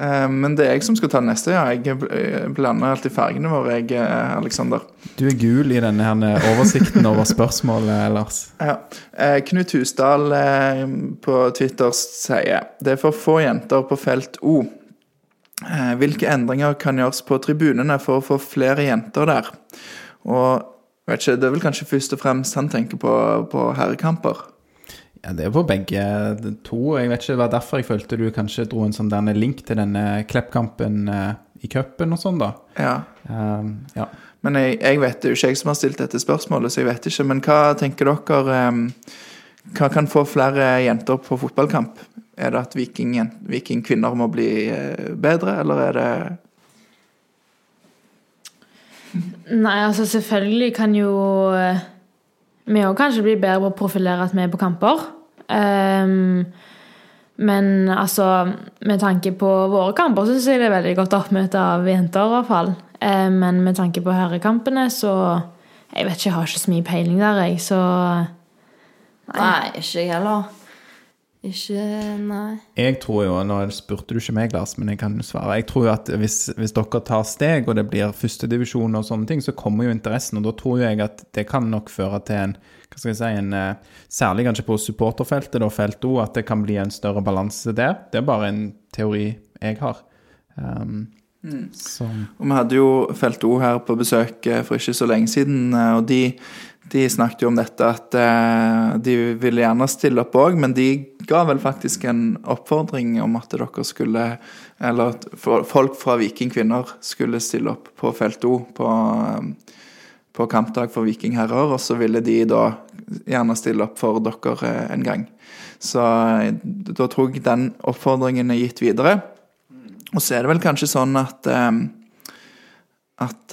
Eh, Men det er jeg som skal ta neste, ja. Jeg eh, blander alltid fargene våre, jeg, Aleksander. Alexander. Du er gul i denne her oversikten over spørsmålet, Lars. Ja. Eh, Knut Husdal eh, på Twitter sier det er for få jenter på felt O. Eh, hvilke endringer kan gjøres på tribunene for å få flere jenter der? Og vet ikke, Det er vel kanskje først og fremst han tenker på, på herrekamper. Ja, Det er på begge to. Jeg vet ikke, Det var derfor jeg følte du kanskje dro en sånn derne link til denne Klepp-kampen eh, i cupen og sånn, da. Ja. Um, ja. Men jeg, jeg vet det jo ikke jeg som har stilt dette spørsmålet, så jeg vet ikke. Men hva tenker dere um, Hva kan få flere jenter på fotballkamp? Er det at viking, vikingkvinner må bli eh, bedre, eller er det Nei, altså selvfølgelig kan jo eh, vi òg kanskje bli bedre på å profilere at vi er på kamper. Um, men altså, med tanke på våre kamper, syns jeg det er veldig godt oppmøte av jenter, i hvert fall. Um, men med tanke på herrekampene, så Jeg vet ikke, jeg har ikke så mye peiling der, jeg, så Nei, ikke jeg heller. Ikke Nei. Jeg tror jo, Nå spurte du ikke meg, Lars, men jeg kan jo svare. Jeg tror jo at hvis, hvis dere tar steg, og det blir førstedivisjon og sånne ting, så kommer jo interessen. Og da tror jeg at det kan nok føre til en hva skal jeg si, en, eh, Særlig kanskje på supporterfeltet, da, felt O, at det kan bli en større balanse der. Det er bare en teori jeg har. Um, mm. Og vi hadde jo Felt O her på besøk eh, for ikke så lenge siden, eh, og de, de snakket jo om dette at eh, de ville gjerne stille opp òg, men de ga vel faktisk en oppfordring om at dere skulle Eller at folk fra Vikingkvinner skulle stille opp på Felt O på, eh, på kampdag for vikingherrer, og så ville de da gjerne stille opp for dere eh, en gang. Så da tror jeg den oppfordringen er gitt videre. Og så er det vel kanskje sånn at At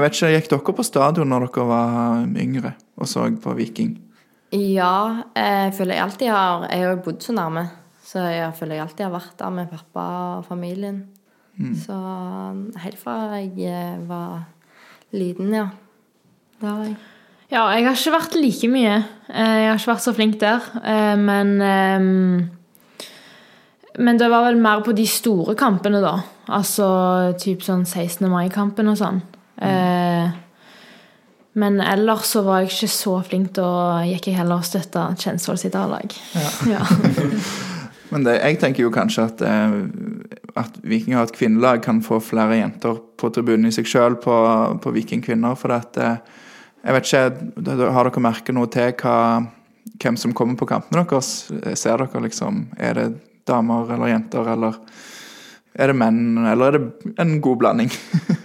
Jeg vet ikke, Gikk dere på stadion når dere var yngre og så på Viking? Ja, jeg føler jeg alltid har Jeg har jo bodd så nærme, så jeg føler jeg alltid har vært der med pappa og familien. Så helt fra jeg eh, var liten, ja. Det har jeg. Ja, jeg har ikke vært like mye. Eh, Jeg har ikke vært så flink der. Eh, Men Men det var vel mer på de store kampene, da. Altså typ sånn 16. mai-kampen og sånn. Eh, Men ellers så var jeg ikke så flink, da gikk jeg heller og støtta Kjensvoll sitt A-lag. Ja. Men det, jeg tenker jo kanskje at, eh, at Viking har et kvinnelag kan få flere jenter på tribunen i seg sjøl på, på Viking kvinner. For at eh, Jeg vet ikke, har dere merket noe til hva, hvem som kommer på kampene deres? Ser dere liksom Er det damer eller jenter, eller er det menn, eller er det en god blanding?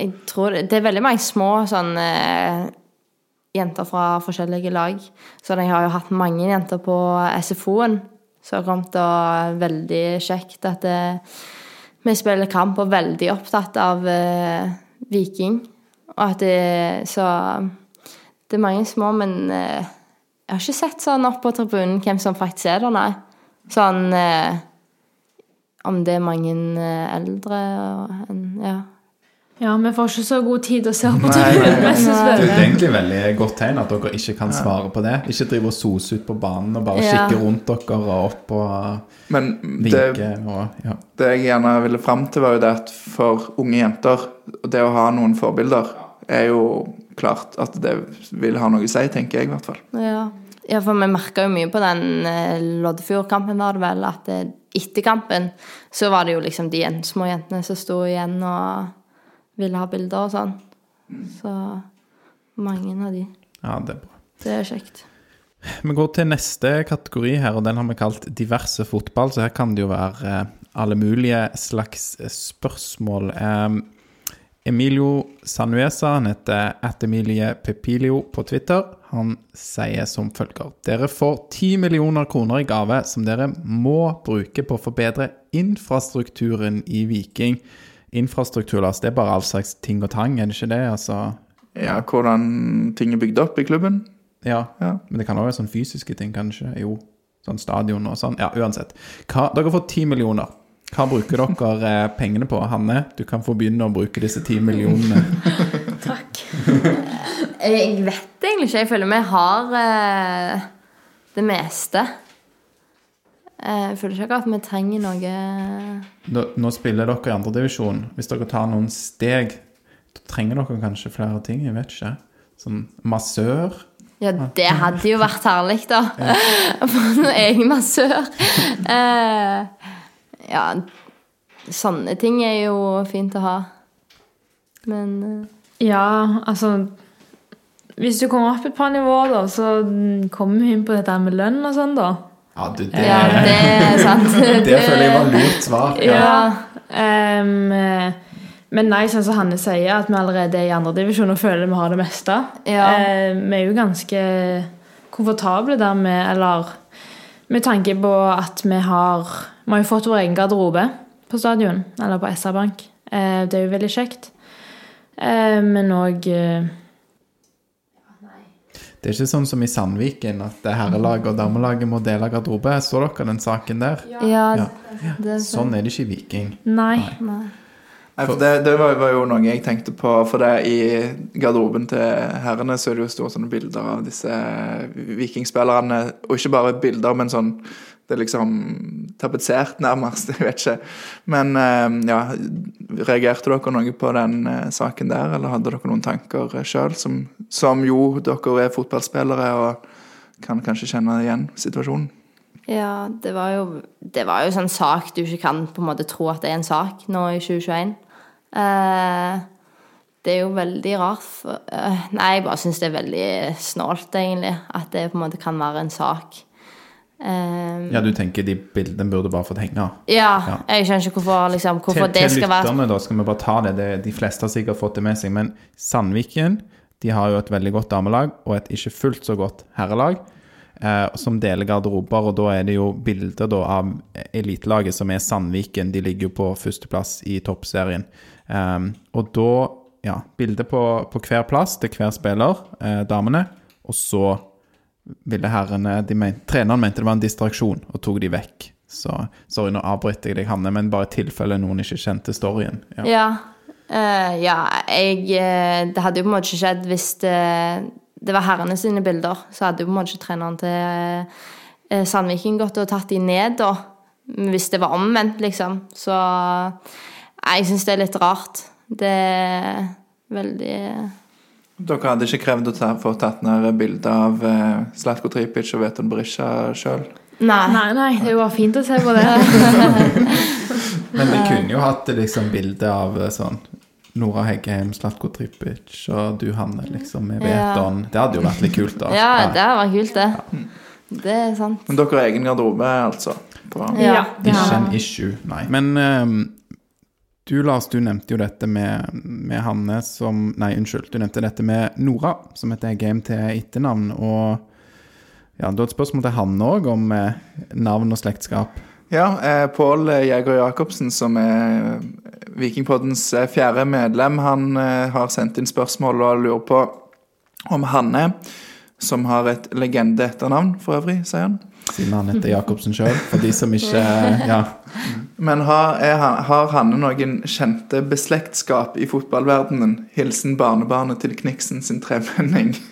jeg tror det, er veldig mange små sånn eh, jenter fra forskjellige lag. Så jeg har jo hatt mange jenter på SFO-en som har kommet, og veldig kjekt at det, vi spiller kamp og veldig opptatt av eh, Viking. Og at det Så det er mange små, men eh, jeg har ikke sett sånn opp på tribunen hvem som faktisk er der, nei. Sånn eh, Om det er mange eh, eldre og en Ja. Ja, vi får ikke så god tid å se på Nei, det er egentlig veldig godt tegn at dere ikke kan svare på det. Ikke drive og sose ut på banen og bare Ja. kikke rundt dere og opp og Men det, vinke og ja. det jeg gjerne ville fram til, var jo det at for unge jenter, det å ha noen forbilder, er jo klart at det vil ha noe å si, tenker jeg i hvert fall. Ja, ja for vi merka jo mye på den eh, Loddefjord-kampen, var det vel, at eh, etter kampen så var det jo liksom de små jentene som sto igjen og ville ha bilder og sånn. Så mange av de. ja, det er bra. Det er kjekt. Vi går til neste kategori her, og den har vi kalt diverse fotball. Så her kan det jo være eh, alle mulige slags eh, spørsmål. Emilio Sanuesa, han heter at Emilie Pepilio på Twitter. Han sier som følger Dere får 10 millioner kroner i gave som dere må bruke på å forbedre infrastrukturen i Viking. Infrastruktur, Lars, det er bare all slags ting og tang, er det ikke det? Altså, Ja, hvordan ting er bygd opp i klubben. ja. Ja. Men det kan også være sånn fysiske ting, kanskje. Jo, sånn stadion og sånn. Ja, uansett. Hva, dere får ti millioner. Hva bruker dere eh, pengene på? Hanne, du kan få begynne å bruke disse ti millionene. Takk. Jeg vet egentlig ikke. Jeg føler vi har eh, det meste. Eh, Jeg føler ikke at vi trenger noe Nå, nå spiller dere i andredivisjon. Hvis dere tar noen steg, da trenger dere kanskje flere ting. Jeg vet ikke. Sånn massør. Ja, det hadde jo vært herlig, da. Å få en egen massør. Eh, ja, sånne ting er jo fint å ha. Men eh, Ja, altså Hvis du kommer opp et par nivåer, da, så kommer vi inn på dette med lønn og sånn, da. Ja, du, det, ja, det er sant. det føler jeg var lurt svar. Ja. ja um, men nei, sånn som Hanne sier, at vi allerede er i andredivisjon og føler vi har det meste. Ja. Eh, vi er jo ganske komfortable der med Eller med tanke på at vi har Vi har jo fått vår egen garderobe på stadion, eller på SR Bank. Eh, det er jo veldig kjekt. Eh, men òg Det er ikke sånn som i Sandviken, at det er herrelaget og damelaget må dele garderobe. Så dere den saken der? Ja, Ja. ja. er Sånn er det ikke i Viking. Nei. Nei. Nei, for det, det var, var jo noe jeg tenkte på. For det i garderoben til herrene så er det jo store sånne bilder av disse vikingspillerne. Og ikke bare bilder, men sånn Det er liksom tapetsert, nærmest. Jeg vet ikke. Men eh, ja, reagerte dere noe på den eh, saken der, eller hadde dere noen tanker sjøl? Som, som jo dere er fotballspillere og kan kanskje kjenne igjen situasjonen. Ja, det var jo Det var jo sånn sak du ikke kan på en måte tro at det er en sak nå i 2021. Eh, det er jo veldig rart. For, eh, nei, jeg bare syns det er veldig snålt, egentlig. At det på en måte kan være en sak. Eh, Ja, du tenker de bildene burde bare fått henge? ja, Ja. jeg skjønner ikke hvorfor, liksom, hvorfor til, det til skal være Til lytterne, da, skal vi bare ta det. det. De fleste har sikkert fått det med seg. Men Sandviken de har jo et veldig godt damelag og et ikke fullt så godt herrelag. Eh, som deler garderober, og da er det jo bilder da, av elitelaget som er Sandviken. De ligger jo på førsteplass i toppserien. Um, og da, ja, bilde på, på hver plass til hver spiller, eh, damene. Og så ville herrene de men, Treneren mente det var en distraksjon, og tok de vekk. Så sorry, nå avbryter jeg deg, Hanne, men bare i tilfelle noen ikke kjente storyen. Ja. Ja. Uh, ja, jeg eh, Det hadde jo på en måte ikke skjedd hvis det, det var herrene sine bilder. Så hadde jo på en måte ikke treneren til uh, Sandviken gått og tatt de ned, da. Hvis det var omvendt, liksom. Så jeg syns det er litt rart. Det er veldig Dere hadde ikke krevd å ta, få tatt ned bilde av eh, Slatko Tripic og Veton Berisha sjøl? Nei. Nei, nei, det var fint å se på det. Men vi kunne jo hatt liksom bilde av eh, sånn Nora Heggheim, Slatko Tripic og du, Hanne, liksom, med Ja. Veton. Det hadde jo vært litt kult, da. Ja, det hadde vært kult, det. Det er sant. Men dere har egen garderobe, altså? På, Ja. det Ikke en issue, nei. Men ehm, du, Lars, du nevnte jo dette med, med Hanne som Nei, unnskyld. Du nevnte dette med Nora, som heter GMT etternavn. Og ja, du har et spørsmål til Hanne òg, om eh, navn og slektskap. Ja, eh, Pål Jæger Jacobsen, som er Vikingpoddens eh, fjerde medlem, han eh, har sendt inn spørsmål og lurer på om Hanne, som har et legende etternavn for øvrig, sier han. Siden han heter Jacobsen sjøl, for de som ikke Ja. Men har, er, han- har Hanne noen kjente beslektskap i fotballverdenen? Hilsen barnebarnet til Kniksen sin tremenning.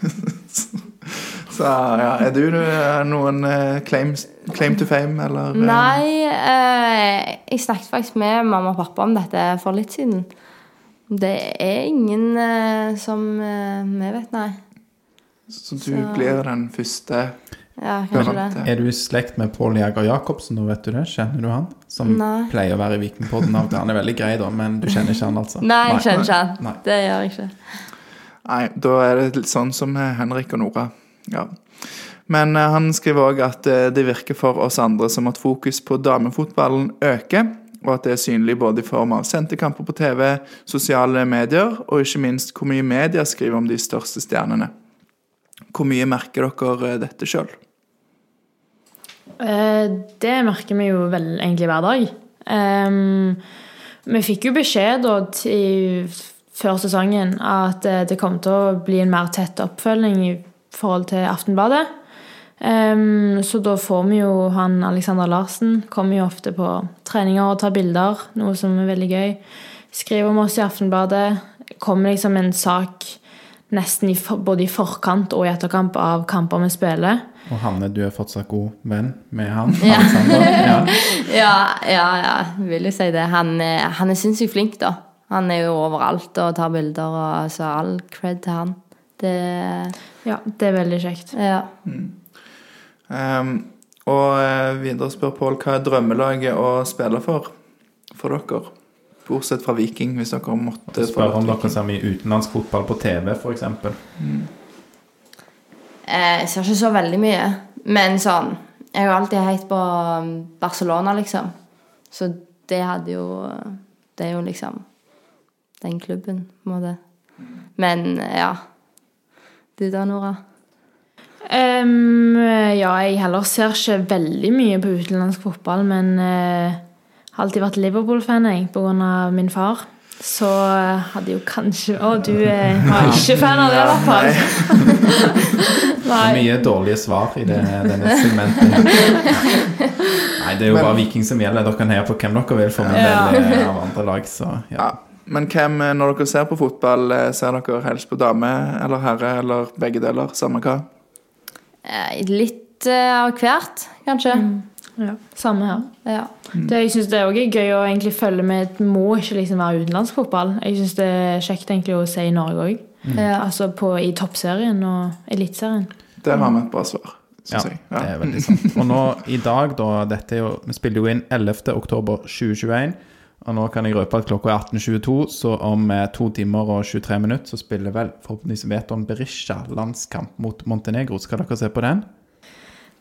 Så ja, er du eh, noen eh, claim, claim to fame, eller? eh? Nei, eh, jeg snakket faktisk med mamma og pappa om dette for litt siden. Det er ingen eh, som eh, vet, nei. Så du blir den første Ja, kanskje det. Er du i slekt med Pål Jæger Jacobsen, nå vet du det? Kjenner du han? Som Nei. pleier å være i Vikingpodden av og til. Han er veldig grei, da, men du kjenner ikke han, altså? Nei, jeg kjenner ikke han. Nei. Det gjør jeg ikke. Nei, da er det litt sånn som Henrik og Nora. Ja. Men eh, han skriver òg at eh, det virker for oss andre som at fokus på damefotballen øker, og at det er synlig både i form av sendte kamper på TV, sosiale medier, og ikke minst hvor mye media skriver om de største stjernene. Hvor mye merker dere eh, dette sjøl? Eh, Det merker vi jo vel egentlig hver dag. Vi fikk jo beskjed da før sesongen at eh, det kom til å bli en mer tett oppfølging i forhold til Aftenbladet. Så da får vi jo han Alexander Larsen kommer jo ofte på treninger og tar bilder, noe som er veldig gøy. Skriver om oss i Aftenbladet. Kommer liksom en sak nesten i, for- både i forkant og i etterkamp av kamper vi spiller. Og Hanne, du er fortsatt god venn med han? Ja. Ja. Ja, ja, ja, jeg vil jo si det. Han, er- han er sinnssykt flink, da. Han er jo overalt og tar bilder, og så all cred til han. Det Ja, det er veldig kjekt. Ja. Um, og eh, videre spør Pål hva er drømmelaget å spille for for dere? Bortsett fra Viking, hvis dere måtte Spør om dere ser mye utenlandsk fotball på TV, f.eks. Mm. Jeg ser ikke så veldig mye, men sånn Jeg har alltid heit på um, Barcelona, liksom. Så det hadde jo Det er jo liksom den klubben, på en måte. Men ja. Du da, Nora? Um, ja, jeg heller ser ikke veldig mye på utenlandsk fotball, men eh, har alltid vært Liverpool-fan jeg, av min far. så hadde jo kanskje Å, du er var ikke fan av det, i hvert fall. Mye dårlige svar i det, denne segmentet. Nei, det er jo bare Viking som gjelder. Dere kan heie på hvem dere vil for en Ja. del eh, av andre lag, så ja. Ja. Men hvem, eh, når dere ser på fotball, eh, ser dere helst på dame eller herre, eller begge deler? Samme hva? Eh, Litt eh, av hvert, kanskje. Ja, samme her. Ja. Det, jeg syns det er også gøy å egentlig følge med. Det må ikke liksom være utenlandsk fotball. Jeg syns det er kjekt egentlig å se i Norge òg. Ja. Altså på, i toppserien og eliteserien. Der har vi et bra svar, Ja, jeg. ja, det er veldig sant. Og nå i dag, da dette er jo, Vi spiller jo inn 11. oktober 2021. Og nå kan jeg røpe at klokka er 18.22, så om eh, to timer og 23 minutter så spiller vel forhåpentligvis Veton Berisha landskamp mot Montenegro. Skal dere se på den?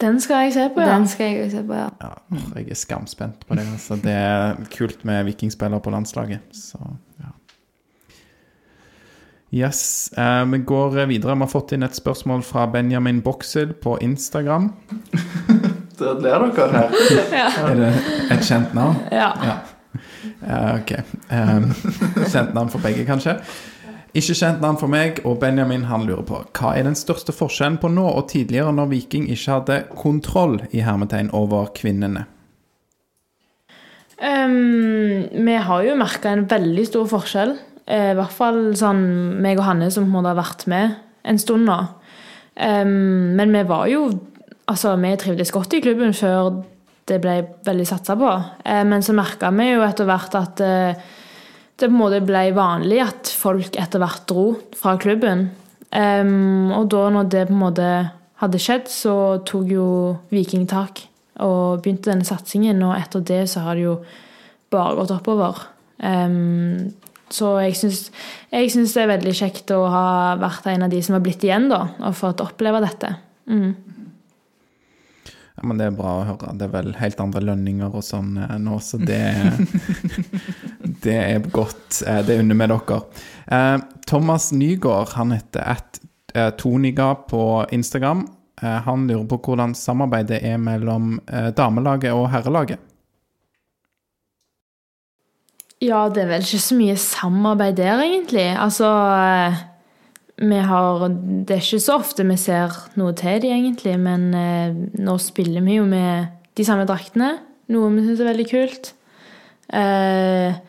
Den skal jeg se på, ja. Den skal jeg også se på, ja. Ja, jeg er skamspent på det. Altså, det er kult med vikingspillere på landslaget. Så, ja. Yes, eh, Vi går videre. Vi har fått inn et spørsmål fra Benjamin Boksel på Instagram. Der ler dere her. Er det et kjent navn? ja. Ja. Eh, ok. Eh, kjent navn for begge, kanskje. Ikke kjent navn for meg, og Benjamin han lurer på hva er den største forskjellen på nå og tidligere når Viking ikke hadde kontroll i hermetegn over kvinnene? Um, vi har jo merka en veldig stor forskjell. Eh, I hvert fall sånn meg og Hanne som på en har vært med en stund nå. Um, men vi var jo Altså, vi trivdes godt i klubben før det ble veldig satsa på. Eh, men så merka vi jo etter hvert at eh, det ble vanlig at folk etter hvert dro fra klubben. Um, og da når det på en måte hadde skjedd, så tok jo Viking tak og begynte denne satsingen. Og etter det så har det jo bare gått oppover. Um, så jeg syns det er veldig kjekt å ha vært en av de som har blitt igjen, da, og fått oppleve dette. Mm. Ja, men Det er bra å høre. Det er vel helt andre lønninger og sånn eh, nå, så det Det er godt. Eh, Det unner vi dere. Eh, Thomas Nygaard, han heter at Toniga på Instagram. Han lurer på hvordan samarbeidet er mellom damelaget og herrelaget. Ja, det er vel ikke så mye samarbeid der, egentlig. Altså har Det er ikke så ofte vi ser noe til de, egentlig, men eh, nå spiller vi jo med de samme draktene, noe vi syns er veldig kult. Eh,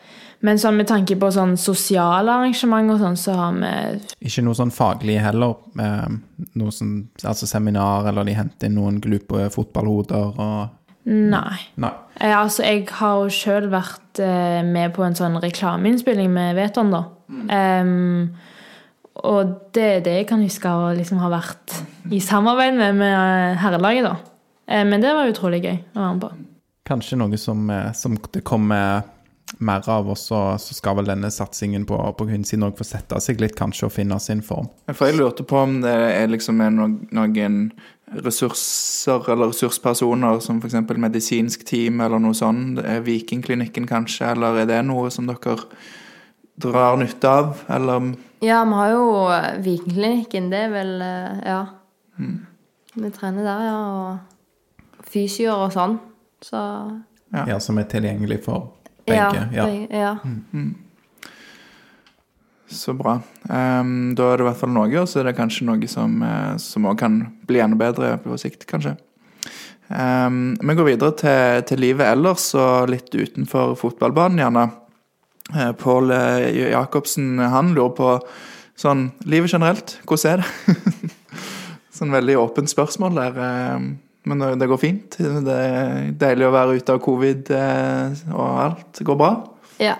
men sånn med tanke på sånn sosiale arrangement og sånn, så har vi Ikke noe sånn faglig heller. Eh, Noe sånn, altså seminar, eller de henter inn noen glupe fotballhoder og Nei. Nei. Eh, altså, jeg har jo sjøl vært eh, med på en sånn reklameinnspilling med Veton, da. Em, og det er det jeg kan huske å liksom ha vært i samarbeid med, med eh, herrelaget, da. Eh, men det var utrolig gøy å være med på. Kanskje noe som, eh, som det kommer mer av, og så, så skal vel denne satsingen på, på kvinnesiden òg få sette seg litt, kanskje, og finne sin form. For jeg lurte på om det er liksom er noen, ressurser eller ressurspersoner, som f.eks. medisinsk team eller noe sånt. Vikingklinikken kanskje, eller er det noe som dere drar nytte av, eller Ja, vi har jo eh, Vikingklinikken. Det er vel Ja. Ja. Vi trener der, ja. Og fysioer og sånn. Så Ja. Ja, som er tilgjengelig for begge. Ja. Ja. begge, ja. Så bra. Um, da er det i hvert fall noe, og så er det kanskje noe som òg også kan bli enda bedre på sikt, kanskje. Um, vi går videre til, til livet ellers, og litt utenfor fotballbanen, gjerne. Uh, Pål eh, Jacobsen han lurer på sånn livet generelt. Hvordan er det? sånn veldig åpent spørsmål der. men det går fint. Det er deilig å være ute av covid, eh, og alt går bra. ja.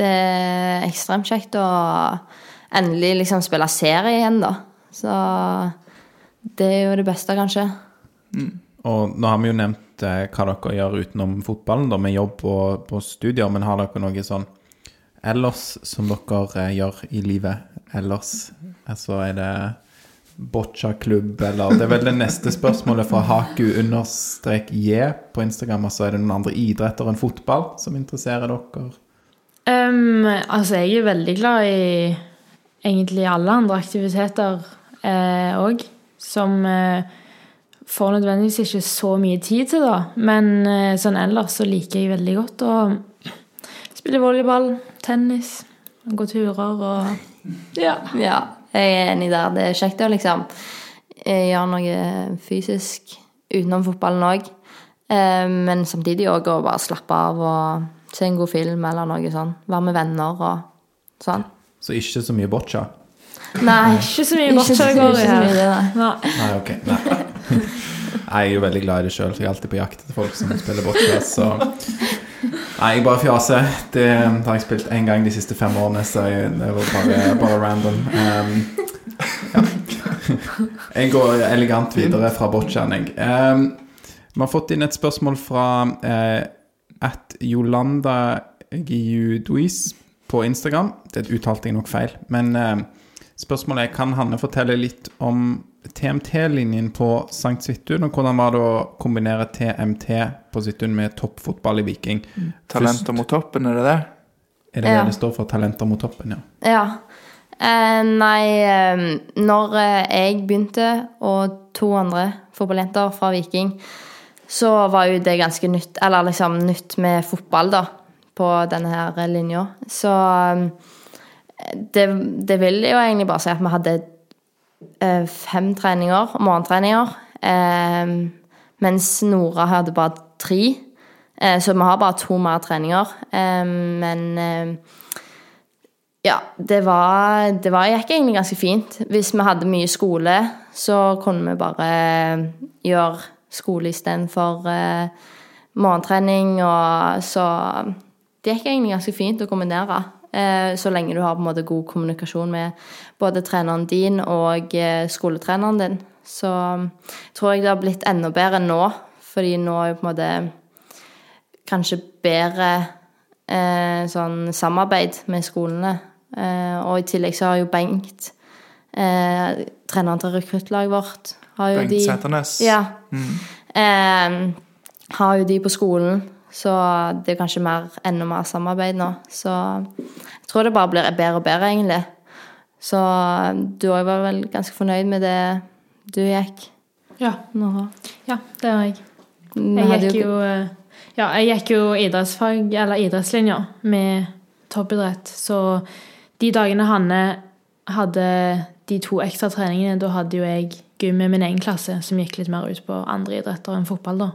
Det er ekstremt kjekt å endelig liksom spille serie igjen, da. Så det er jo det beste, kanskje. Og nå har vi jo nevnt eh, hva dere gjør utenom fotballen, da, med jobb og på studier, men har dere noe sånn ellers som dere eh, gjør i livet ellers? Altså er det boccia-klubb, eller Det er vel det neste spørsmålet fra Haku understrek J på Instagram. Og så er det noen andre idretter enn fotball som interesserer dere? Um, altså, jeg er veldig glad i egentlig alle andre aktiviteter òg, som eh, får nødvendigvis ikke så mye tid til, da. Men eh, sånn ellers så liker jeg veldig godt å spille volleyball, tennis, gå turer og Ja. Ja, jeg er enig der. Det er kjekt å liksom eh, gjøre noe fysisk utenom fotballen òg. Men samtidig òg å bare slappe av og se en god film eller noe sånn. Være med venner og sånn. Så ikke så mye boccia? Nei, Ikke så mye boccia så- går i her. nei. Ok. Nei. Nei, Jeg er jo veldig glad i det sjøl, så jeg er alltid på jakt etter folk som spiller boccia. Så Nei, jeg bare fjaser. Det har jeg spilt én gang de siste fem årene, så jeg, det var bare, bare random. Um, ja. Jeg går elegant videre fra bocciaen, jeg. Um, vi har fått inn et spørsmål fra uh, at Yolanda Giuduis på Instagram. Det uttalte jeg nok feil. Men uh, spørsmålet er kan Hanne fortelle litt om TMT-linjen på Sankt Svithun, og hvordan var det å kombinere TMT på Svithun med toppfotball i Viking? Talenter mot toppen, er det det? Er det Ja. det det står for? Talenter mot toppen, ja. Ja. Eh, nei, eh, når eh, jeg begynte, og to andre fotballjenter fra Viking, så var jo det ganske nytt, eller liksom nytt med fotball, da, på denne her linja. Så eh, det, det vil jo egentlig bare si at vi hadde fem treninger, morgentreninger, eh, mens Nora hadde bare tre. Eh, så vi har bare to mer treninger. Eh, men eh, ja, det var, det var gikk egentlig ganske fint. Hvis vi hadde mye skole, så kunne vi bare gjøre skole istedenfor eh, morgentrening. Og så det gikk egentlig ganske fint å kombinere. Eh, så lenge du har på en måte god kommunikasjon med både treneren din og eh, skoletreneren din. Så tror jeg det har blitt enda bedre nå, fordi nå er jo på en måte kanskje bedre eh, sånn samarbeid med skolene. Eh, og i tillegg så har jo Bengt, eh, treneren til rekruttlaget vårt har jo Bengt de, Sæternes. Ja. Eh, har jo de på skolen, så det er kanskje mer, enda mer samarbeid nå. Så jeg tror det bare blir bedre og bedre, egentlig. Så du òg var vel ganske fornøyd med det du gikk? Ja. Nå. ja, det var jeg. Jeg gikk jo eh, Ja, jeg gikk jo idrettsfag, eller idrettslinja, med toppidrett. Så de dagene Hanne hadde de to ekstra treningene, da hadde jo jeg gym med min egen klasse, som gikk litt mer ut på andre idretter enn fotball, da.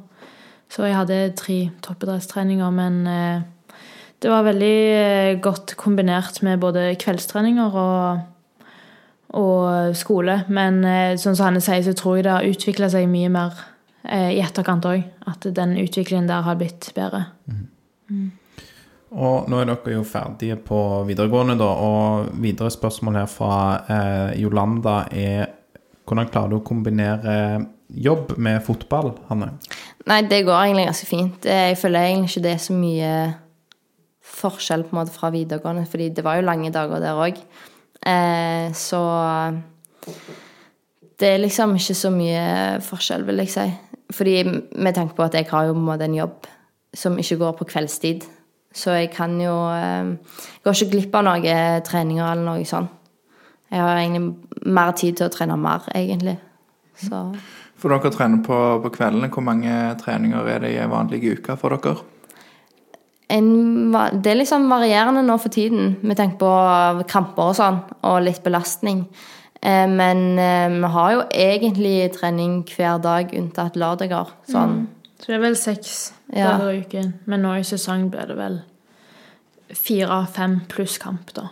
Så jeg hadde tre toppidrettstreninger, men eh, det var veldig eh, godt kombinert med både kveldstreninger og, og skole. Men sånn som Hanne sier, så tror jeg det har utvikla seg mye mer i etterkant òg. At den utviklingen der har blitt bedre. Og nå er dere jo ferdige på videregående, da, og videre spørsmål her fra eh, Jolanda er hvordan klarer du å kombinere jobb med fotball, Hanne? Nei, det går egentlig ganske fint. Eh, Jeg føler egentlig ikke det er så mye forskjell på en måte fra videregående, fordi det var jo lange dager der òg. Eh, så det er liksom ikke så mye forskjell, vil jeg si. Fordi med tanke på at jeg har jo på en måte en jobb som ikke går på kveldstid. Så jeg kan jo eh, Jeg går ikke glipp av noen treninger eller noe sånt. Jeg har egentlig mer tid til å trene mer, egentlig. Så For dere trener på, på kveldene. Hvor mange treninger er det i en vanlig uke for dere? en, det er liksom varierende nå for tiden, med tanke på kramper og sånn, og litt belastning. Eh, men eh, vi har jo egentlig trening hver dag, unntatt lørdager. Sånn. Så det er vel seks Ja. dager i uken. Men nå i sesong blir det vel fire-fem pluss kamp, da.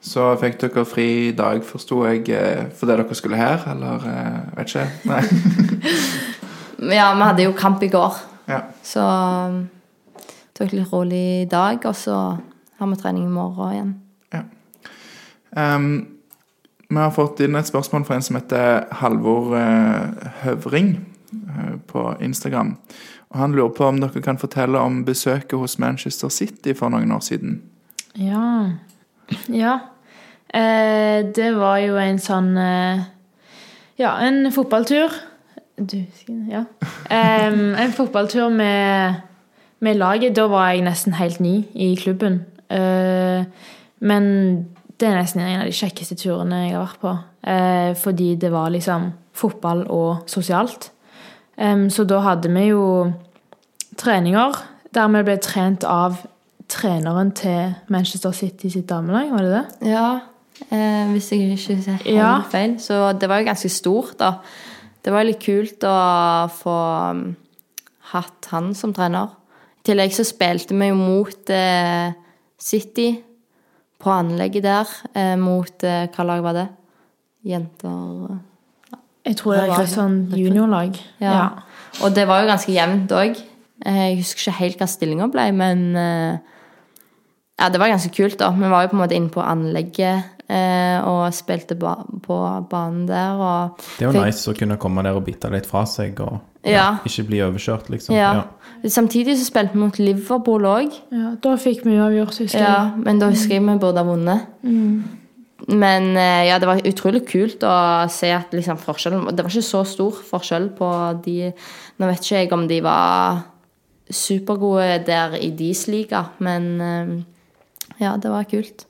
Så fikk dere fri i dag, forsto jeg, eh, fordi dere skulle her, eller eh, vet ikke? Nei. Ja, vi hadde jo kamp i går, Ja. så um, tok litt rolig i dag, og så har vi trening i morgen igjen. Ehm, vi har fått inn et spørsmål fra en som heter Halvor eh, Høvring på Instagram. Og Han lurer på om dere kan fortelle om besøket hos Manchester City for noen år siden. Ja. Ja. Eh, det var jo en sånn eh, Ja, en fotballtur. Du, ja. Eh, en fotballtur med, med laget. Da var jeg nesten helt ny i klubben. Eh, men det er nesten en av de kjekkeste turene jeg har vært på. Eh, fordi det var liksom fotball og sosialt. Så da hadde vi jo treninger der vi ble trent av treneren til Manchester City sitt damelag, var det det? Ja, eh, hvis jeg ikke ser helt Ja. feil. Så det var jo ganske stort, da. Det var litt kult å få um, hatt han som trener. I tillegg så spilte vi jo mot eh, City på anlegget der. Eh, mot eh, Hva lag var det? Jenter Jeg tror det Det var et sånn juniorlag. Ja. Ja. Og det var jo ganske jevnt òg. Jeg husker ikke helt hva stillinga ble, men eh, ja, det var ganske kult, da. Vi var jo på en måte inne på anlegget eh, og spilte ba på banen der. Og Det er jo fikk- nice å kunne komme der og bite litt fra seg og Ja. ikke bli overkjørt, liksom. Ja. Samtidig så spilte vi mot Liverpool òg. Ja, da fikk vi uavgjort, husker jeg. Ja, men da husker jeg vi burde ha vunnet. Men eh, ja, det var utrolig kult å se at liksom forskjellen Det var ikke så stor forskjell på de Nå vet ikke jeg om de var supergode der i deres liga, men eh, ja, det var kult.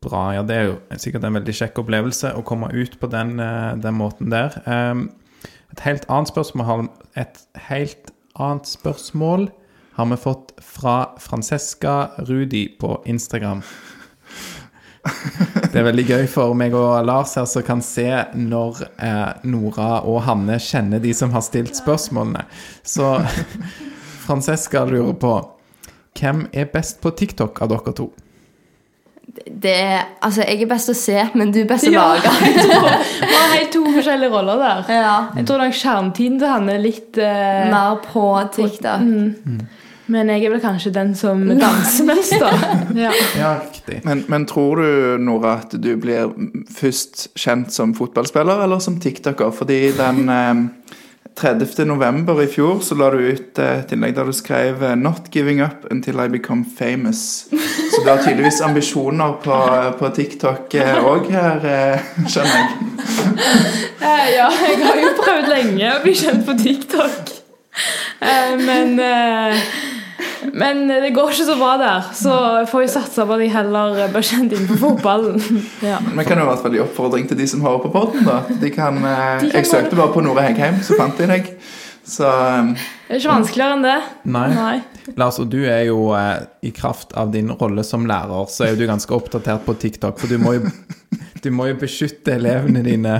Bra. Ja, det er jo sikkert en veldig kjekk opplevelse å komme ut på den, eh, den måten der. Um, et helt annet spørsmål Et helt annet spørsmål har vi fått fra Francesca Rudi på Instagram. Det er veldig gøy for meg og Lars her som kan se når eh, Nora og Hanne kjenner de som har stilt spørsmålene. Så Francesca lurer på hvem er best på TikTok av dere to? Det er, altså, jeg er best å se, men du er best å Ja. lage. Vi har helt to forskjellige roller der. Ja. Jeg tror nok skjermtiden til han er litt eh, Mer på TikTok. Men jeg er vel kanskje den som danser mest, da. Ja. Ja, riktig. Men, men tror du, Nora, at du blir først kjent som fotballspiller eller som tiktoker? Fordi den eh, 30. november i fjor så la du ut eh, et innlegg der du skrev eh, 'Not giving up until I become famous'. Så du har tydeligvis ambisjoner på, på TikTok òg her, eh, skjønner jeg. Eh, ja, jeg har jo prøvd lenge å bli kjent på TikTok. Eh, men eh, Men det går ikke så bra der, så jeg får jo satse på at jeg heller blir kjent på fotballen. Ja. Men kan jo i hvert fall gi oppfordring til de som hører på podden. da. De kan, eh, De kan jeg søkte bare på Nora Hegheim, så fant jeg deg. Så eh, Det er ikke vanskeligere enn det. Nei. Nei. Lars, og du er jo eh, i kraft av din rolle som lærer, så er jo du ganske oppdatert på TikTok. For du må jo, du må jo beskytte elevene dine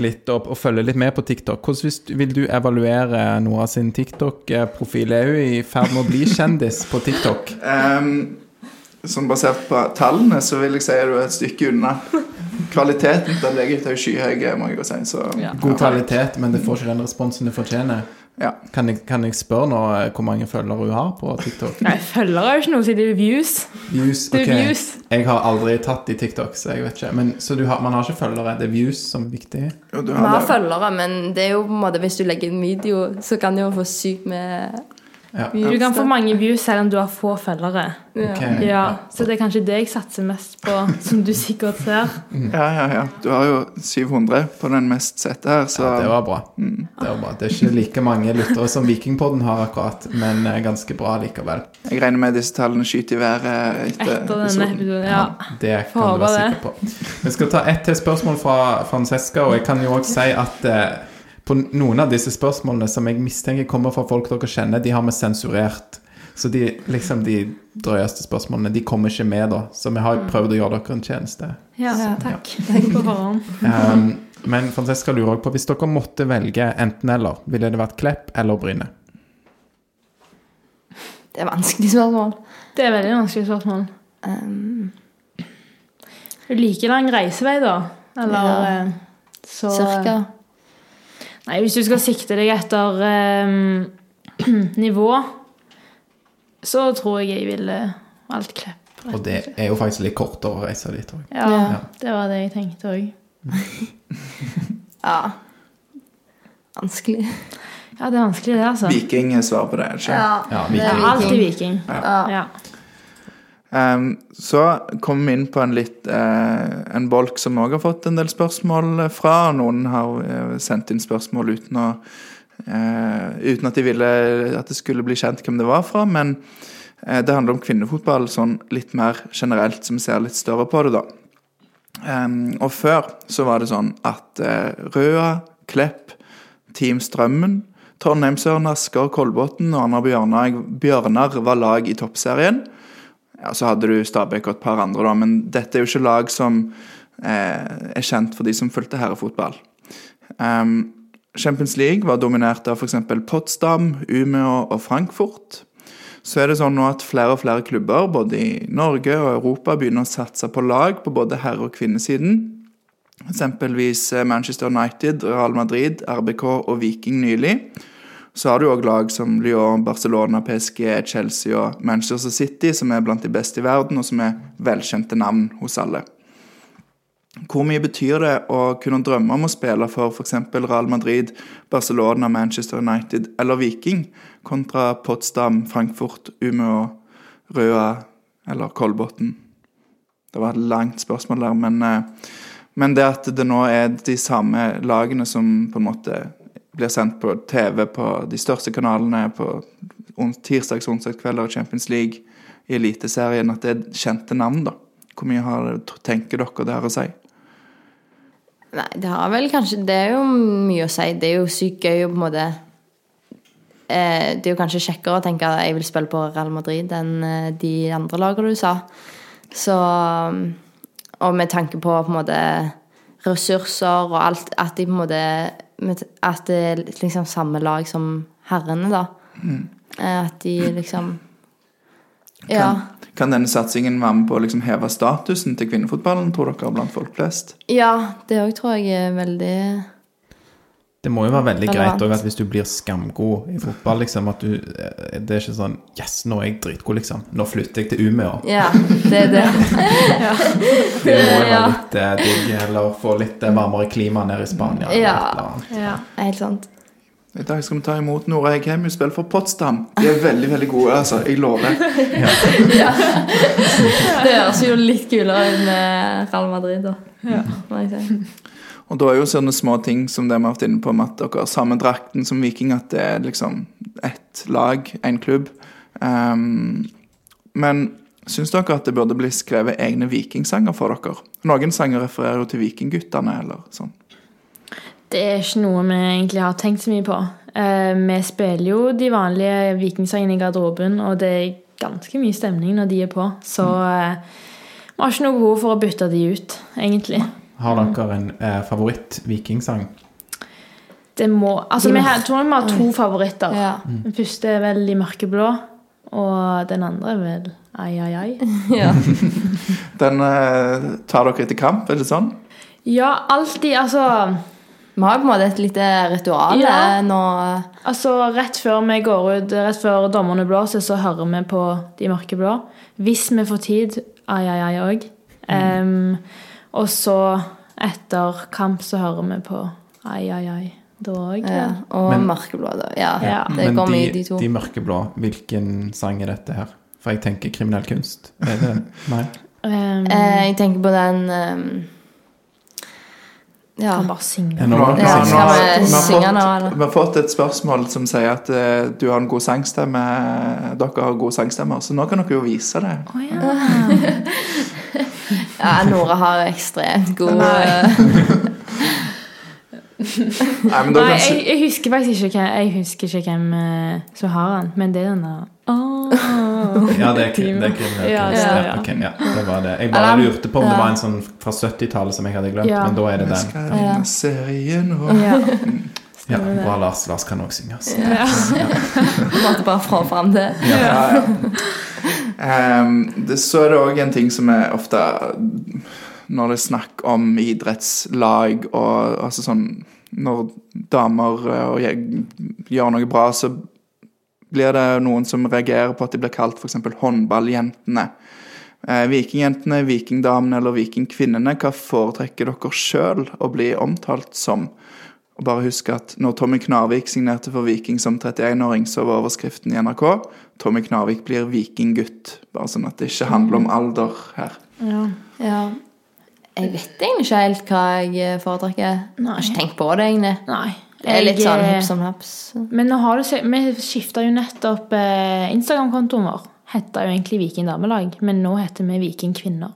litt opp og følge litt med på TikTok. Hvordan vil du evaluere Nora sin TikTok-profil? Er hun i ferd med å bli kjendis på TikTok? Um, sånn basert på tallene så vil jeg si at du er et stykke unna. Kvaliteten den ligger er jo skyhøy, må jeg jo si. Så, Ja. God kvalitet, men det får ikke den responsen det fortjener. Ja. Kan jeg, kan jeg spørre nå eh, hvor mange følgere hun har på TikTok? Nei, følgere er jo ikke noe, så det er views. Views? Det er ok. views. Jeg har aldri tatt i TikTok, så jeg vet ikke. Men, så du har, man har ikke følgere? Det er views som er viktig? Jo, du Vi har har det. følgere, men det er jo på en måte hvis du legger en video, så kan du jo få sykt med Ja. Du kan få mange views selv om du har få følgere. Okay. Ja, Så det er kanskje det jeg satser mest på, som du sikkert ser. Ja, ja, ja. Du har jo 700 på den mest sette her, så Ja, det var bra. Det var bra. Det er ikke like mange lyttere som Vikingpodden har akkurat, men eh, ganske bra likevel. jeg regner med disse tallene skyter i været etter, Etter denne episoden. Ja. Ja. Det kan kan du være sikker på. Vi skal ta ett til spørsmål fra Francesca, og jeg kan jo også si at eh, på noen av disse spørsmålene som jeg mistenker kommer fra folk dere kjenner, de har vi sensurert. Så de, liksom de drøyeste spørsmålene de kommer ikke med, da. Så vi har prøvd å gjøre dere en tjeneste. ja, takk. Takk på forhånd. Um, men Francesca lurer også på hvis dere måtte velge enten-eller, ville det vært Klepp eller Bryne? Det er vanskelig spørsmål. Det er veldig vanskelig spørsmål. Um, Like lang reisevei, da? Eller Ja. eh, så cirka. Nei, hvis du skal sikte deg etter eh, nivå, så tror jeg jeg ville valgt Klepp. Og det er jo faktisk litt kortere å reise dit òg. Ja, Ja. det var det jeg tenkte òg. Ja. Vanskelig. Ja, det er vanskelig, det, altså. Viking er svar på det. Ikke? Ja, det er Viking. Ja, alltid Viking. Ja. Ja. Ehm, så kom vi inn på en litt uh, En bolk som òg har fått en del spørsmål fra. Noen har uh, sendt inn spørsmål uten å uh, Uten at de ville at det skulle bli kjent hvem det var fra. Men det handler om kvinnefotball sånn litt mer generelt, som ser litt større på det, da. Um, og før så var det sånn at Røa, Klepp, Team Strømmen Trondheimsøren, Asker, Kolbotn og Arna Bjørnar, Bjørnar var lag i toppserien. Ja, Så hadde du Stabæk og et par andre, da, men dette er jo ikke lag som eh, er kjent for de som fulgte herrefotball. Um, Champions League var dominert av f.eks. Potsdam, Umeå og Frankfurt. Så er det sånn nå at flere og flere klubber, både i Norge og Europa, begynner å satse på lag på både herre- og kvinnesiden. Eksempelvis eh, Manchester United, Real Madrid, RBK og Viking nylig. Så har du òg lag som Lyon, Barcelona, PSG, Chelsea og Manchester City, som er blant de beste i verden, og som er velkjente navn hos alle. Hvor mye betyr det å kunne drømme om å spille for f.eks. Real Madrid, Barcelona, Manchester United eller Viking, kontra Potsdam, Frankfurt, Umeå, Røa eller Kolbotn? Det var et langt spørsmål der, men, eh, men det at det nå er de samme lagene som på en måte blir sendt på TV på de største kanalene på tirsdags- og onsdagskvelder Champions League, i Eliteserien, at det er kjente navn, da. Hvor mye har, tenker dere det har å si? Nei, det har vel kanskje Det er jo mye å si. Det er jo sykt gøy å på en måte eh, Det er jo kanskje kjekkere å tenke at jeg vil spille på Real Madrid enn eh, de andre lagene du sa. Så Og med tanke på på en måte ressurser og alt At de på en måte At det er liksom samme lag som herrene, da. Mm. At de liksom Ja. Kan denne satsingen være med på å liksom heve statusen til kvinnefotballen, tror dere, blant folk flest? Ja, det òg tror jeg er veldig Det må jo være veldig greit Relevant. at hvis du blir skamgod i fotball, liksom, at du eh, Det er ikke sånn Yes, nå er jeg dritgod, liksom. Nå flytter jeg til Umeå. Ja, det er det. Det må jo være Ja. litt eh, digg, eller få litt eh, varmere klima nede i Spania. Ja. et eller annet. Ja. Helt sant. I dag skal vi ta imot Nora Eggheim, hun spiller for Potsdam. De er veldig veldig gode, altså. Jeg lover. Det høres jo litt kulere ut med Real Madrid, da. Si. Og da er jo sånne små ting som det vi har vært inne på, med at dere har samme drakten som Viking, at det er liksom ett lag, én klubb. Um, men syns dere at det burde bli skrevet egne vikingsanger for dere? Noen sanger refererer jo til Vikingguttene, eller sånn. Det er ikke noe vi egentlig har tenkt så mye på. Uh, vi spiller jo de vanlige vikingsangene i garderoben, og det er ganske mye stemning når de er på. Så uh, vi har ikke noe behov for å bytte de ut, egentlig. Har dere en eh, favoritt-vikingsang? Det må, altså, vi har, tror vi har to favoritter. Ja. Den første er vel De mørkeblå, og den andre er vel Ai, ai, ai. ja. Den eh, tar dere etter kamp, er det sånn? Ja, alltid. Altså, Vi har på en måte et lite ritual Ja. eh, nå. altså Rett før vi går ut, rett før dommerne blåser, så hører vi på De mørkeblå. Hvis vi får tid, ai, ai, ai òg. Og så, etter kamp, så hører vi på ai, ai, ai. Da òg. Ja. Og Men- mørkeblå, da. Ja, Ja. det går de, mye, de to. de mørkeblå, hvilken sang er dette her? For jeg tenker kriminell kunst. Er det Nei? Um, Eh, jeg tenker på den um, Ja. kan bare synge. Nå- Ja, vi vi synge nå, eller? Vi har fått et spørsmål som sier at uh, du har en god sangstemme. Dere har gode sangstemmer, så nå kan dere jo vise det. Oh, ja. ja, Nora har ekstremt god Nei. eh, Nei, men da Nei, jeg, jeg husker faktisk ikke hvem, jeg husker ikke hvem eh, som har den, men det er den der Åh. Ja, det er, Kim. det er Ja, ja, Ja, ja. ja, det var det. Jeg bare lurte på om det var en sånn fra 70-tallet som jeg hadde glemt, Ja. men da er det den. den. skal ringe serien og Ja. Ja, bra, Lars. Lars kan også synge. Altså. Ja. Måtte bare få fram det. Ja, ja. Ehm, det, så er det òg en ting som er ofte Når det er snakk om idrettslag og altså sånn Når damer eh, og gjør noe bra, så blir det noen som reagerer på at de blir kalt f.eks. håndballjentene. Eh, vikingjentene, vikingdamene eller vikingkvinnene, hva foretrekker dere sjøl å bli omtalt som? Og bare husk at når Tommy Knarvik signerte for Viking som 31-åring, så var overskriften i NRK Tommy Knarvik blir vikinggutt. Bare sånn at det ikke handler om alder her. Ja. Ja. Jeg vet egentlig ikke helt hva jeg foretrekker. Nei. Jeg har ikke tenkt på det, egentlig. Nei. Det er litt Jeg, sånn eh, om haps. Men nå har du sett, vi skifta jo nettopp eh, Instagram-kontoen vår. Hetta jo egentlig Viking damelag, men nå heter vi Viking kvinner.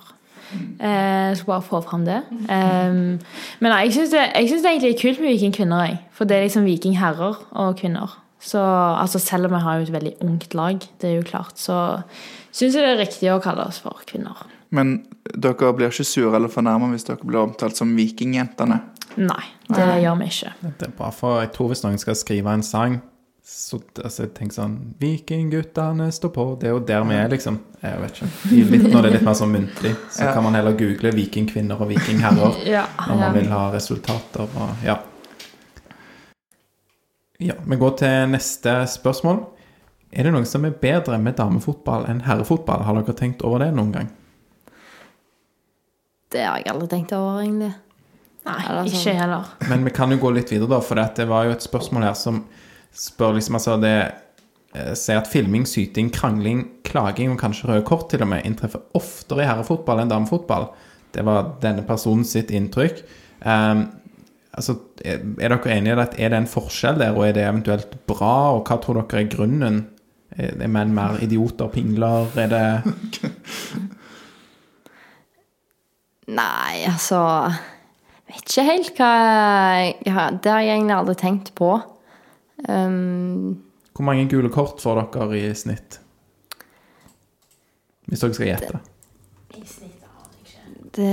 Eh, skal bare få fram det. Um, men nei, jeg syns det, det egentlig er kult med vikingkvinner, jeg. For det er liksom vikingherrer og kvinner. Så altså, selv om vi har jo et veldig ungt lag, det er jo klart, så syns jeg det er riktig å kalle oss for kvinner. Men dere blir ikke sure eller fornærma hvis dere blir omtalt som Vikingjentene? Nei, det gjør vi ikke. Det er bra, for jeg tror hvis noen skal skrive en sang så altså, jeg tenker sånn Vikingguttene står på. Det er jo der vi er, liksom. Jeg vet ikke. Litt, når det er litt mer sånn muntlig, så Ja. kan man heller google vikingkvinner og vikingherrer Ja, når man ja. vil ha resultater og ja. Ja, Vi går til neste spørsmål. Er det noe som er bedre med damefotball enn herrefotball? Har dere tenkt over det noen gang? Det har jeg aldri tenkt over, egentlig. Nei, sånn. ikke heller. Men vi kan jo gå litt videre, da, for det var jo et spørsmål her som spør liksom altså det eh, at filming, syting, krangling, klaging og kanskje røde kort til og med inntreffer oftere i herrefotball enn damefotball. Det var denne personen sitt inntrykk. Um, altså, er er dere enige i at er det en forskjell der, og er det eventuelt bra, og hva tror dere er grunnen? Er menn mer idioter, pingler, er det Nei, altså Jeg vet ikke helt hva jeg Det har jeg egentlig aldri tenkt på. Um, Hvor mange gule kort får dere i snitt? Hvis dere skal gjette. det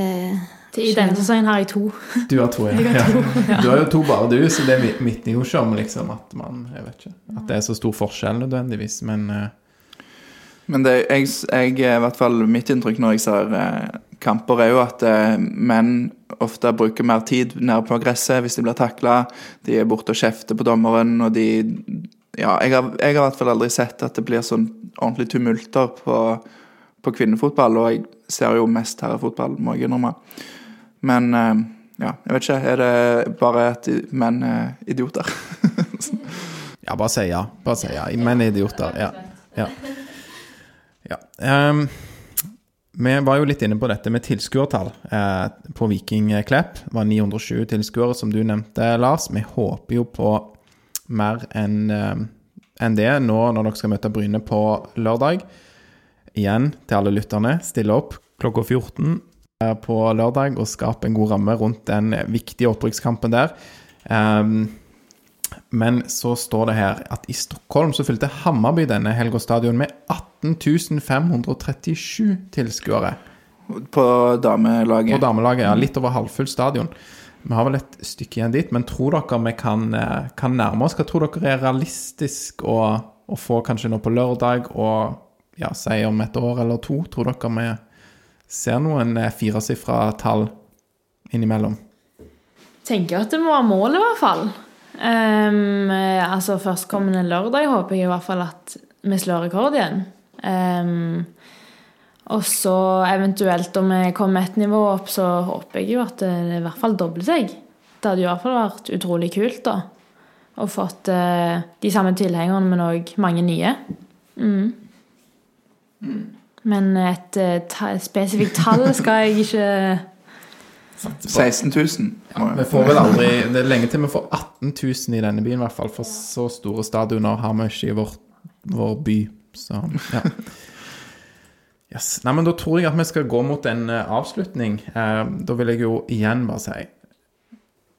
I denne sesongen har jeg to. Du har to, ja. ja. Du har jo to bare, du, så det vitner jo ikke om liksom, at man Jeg vet ikke. At det er så stor forskjell nødvendigvis, men uh... Men det, jeg, jeg, i hvert fall mitt inntrykk når jeg ser eh, kamper, er jo at eh, menn ofte bruker mer tid nede på gresset hvis de blir takla. De er borte og kjefter på dommeren, og de Ja, jeg har, jeg har i hvert fall aldri sett at det blir sånn ordentlig tumulter på, på kvinnefotball, og jeg ser jo mest herrefotball, må jeg innrømme. Men eh, ja, jeg vet ikke. Er det bare at menn er idioter? Ja, bare si ja. Bare si ja. Menn er idioter. Ja. ja. ja. Ehm, vi var jo litt inne på dette med tilskuertall eh, på Viking Klepp. Det var 920 tilskuere, som du nevnte, Lars. Vi håper jo på mer enn eh, enn det nå når dere skal møte Bryne på lørdag. Igjen til alle lytterne, stille opp klokka 14 eh, på lørdag og skape en god ramme rundt den viktige opprykkskampen der. Ehm, men så står det her at i Stockholm så fylte Hammarby denne helga stadion med 18 537 tilskuere. på damelaget? På damelaget ja. litt over halvfull stadion. Vi har vel et stykke igjen dit, men tror dere vi kan, eh, kan nærme oss? Hva tror dere er realistisk å, å få kanskje nå på lørdag og ja, si om et år eller to? Tror dere vi ser noen eh, firesifra tall innimellom? Tenker at det må være mål, i hvert fall. Um, altså Førstkommende lørdag håper jeg i hvert fall at vi slår rekord igjen. Um, og så eventuelt om vi kommer et nivå opp, så håper jeg jo at det i hvert fall dobler seg. Det hadde i hvert fall vært utrolig kult, da. Og fått uh, de samme tilhengerne, men òg mange nye. Mm. Men et eh, ta spesifikt tall skal jeg ikke 16 000. Ja, Vi får vel aldri Det er lenge til vi får 18 000 i denne byen, i hvert fall. For så store stadioner har vi ikke i vår, vår by. Så ja. Yes. Nei, men Da tror jeg at vi skal gå mot en eh, avslutning. Eh, da vil jeg jo igjen bare si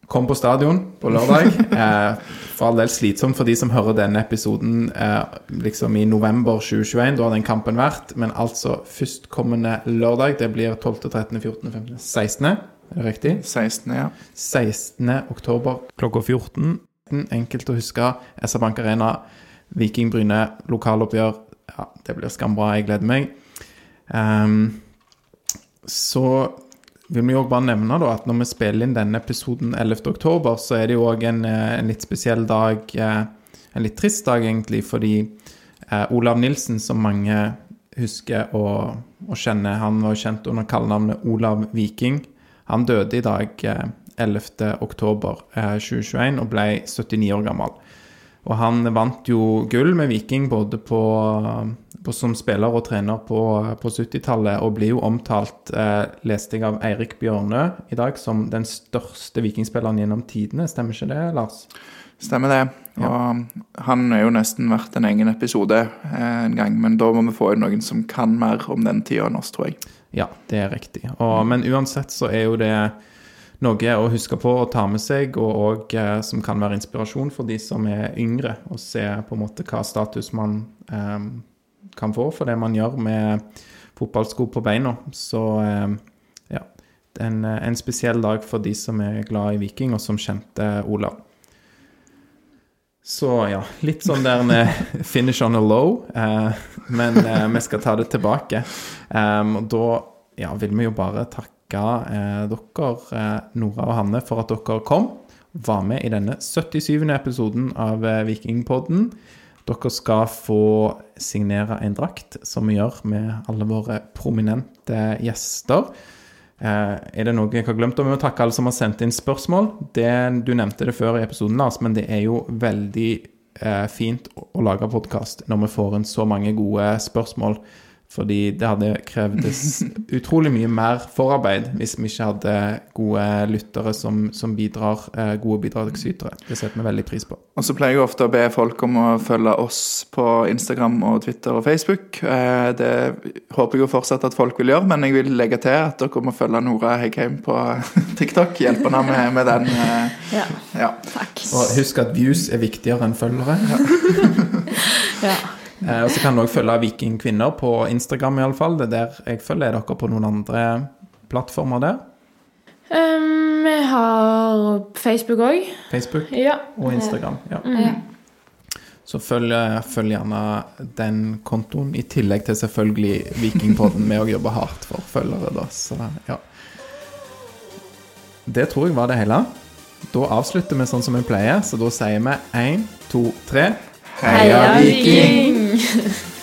Kom på stadion på lørdag. Eh, for all del slitsomt for de som hører denne episoden eh, liksom i november 2021. Da har den kampen vært. Men altså førstkommende lørdag. Det blir 12., 13., 14., 15., 16. Er det riktig? 16, ja. 16. oktober klokka 14. Enkelt å huske. SR Bank Arena, Viking Bryne, lokaloppgjør. Ja, det blir skambra. Jeg gleder meg. Um, så vil vi òg bare nevne da, at når vi spiller inn denne episoden 11. oktober, så er det jo òg en, eh, en litt spesiell dag. eh, En litt trist dag, egentlig, fordi eh, Olav Nilsen, som mange husker og, og kjenner, han var jo kjent under kallenavnet Olav Viking. Han døde i dag eh, 11. oktober eh, 2021 og ble 79 år gammel. Og han vant jo gull med Viking både på, på som spiller og trener på, på 70-tallet, og blir jo omtalt, eh, leste jeg av Eirik Bjørnø i dag, som den største vikingspilleren gjennom tidene. Stemmer ikke det, Lars? Stemmer det. Og han er jo nesten verdt en egen episode eh, en gang, men da må vi få inn noen som kan mer om den tida enn oss, tror jeg. Ja, det er riktig. Og, men uansett så er jo det noe å huske på å ta med seg, og, og eh, som kan være inspirasjon for de som er yngre, og se på en måte hva status man eh, kan få for det man gjør med fotballsko på beina. Så eh, ja, en, en spesiell dag for de som er glad i Viking, og som kjente Olav. Så ja, litt sånn der en finish on a low, eh, men eh, vi skal ta det tilbake. Um, og da ja, vil vi jo bare takke eh, dere, eh, Nora og Hanne, for at dere kom. Var med i denne 77. episoden av eh, Vikingpodden. Dere skal få signere en drakt, som vi gjør med alle våre prominente gjester. Eh, er det noe jeg har glemt? Og vi må takke alle som har sendt inn spørsmål. Det, du nevnte det før i episoden, Lars, men det er jo veldig eh, fint å, lage podkast når vi får inn så mange gode spørsmål. Fordi det hadde krevdes utrolig mye mer forarbeid hvis vi ikke hadde gode lyttere som, som bidrar, eh, gode bidragsytere. Det setter vi veldig pris på. Og så pleier jeg ofte å be folk om å følge oss på Instagram og Twitter og Facebook. Eh, det håper jeg jo fortsatt at folk vil gjøre, men jeg vil legge til at dere må følge Nora Heggheim på TikTok. Hjelpe henne med, med den. Eh, Ja, ja. takk. Og husk at views er viktigere enn følgere. Ja. Eh, og så kan du òg følge Vikingkvinner på Instagram, iallfall. Det er der jeg følger. Er dere på noen andre plattformer der? Um, vi har Facebook òg. Facebook Ja. og Instagram. Ja. Mm. Så følg, følg gjerne den kontoen, i tillegg til selvfølgelig Vikingpodden. Vi òg jobber hardt for følgere, da. Så ja. Det tror jeg var det hele. Da avslutter vi sånn som vi pleier, så da sier vi én, to, tre. Heia Viking!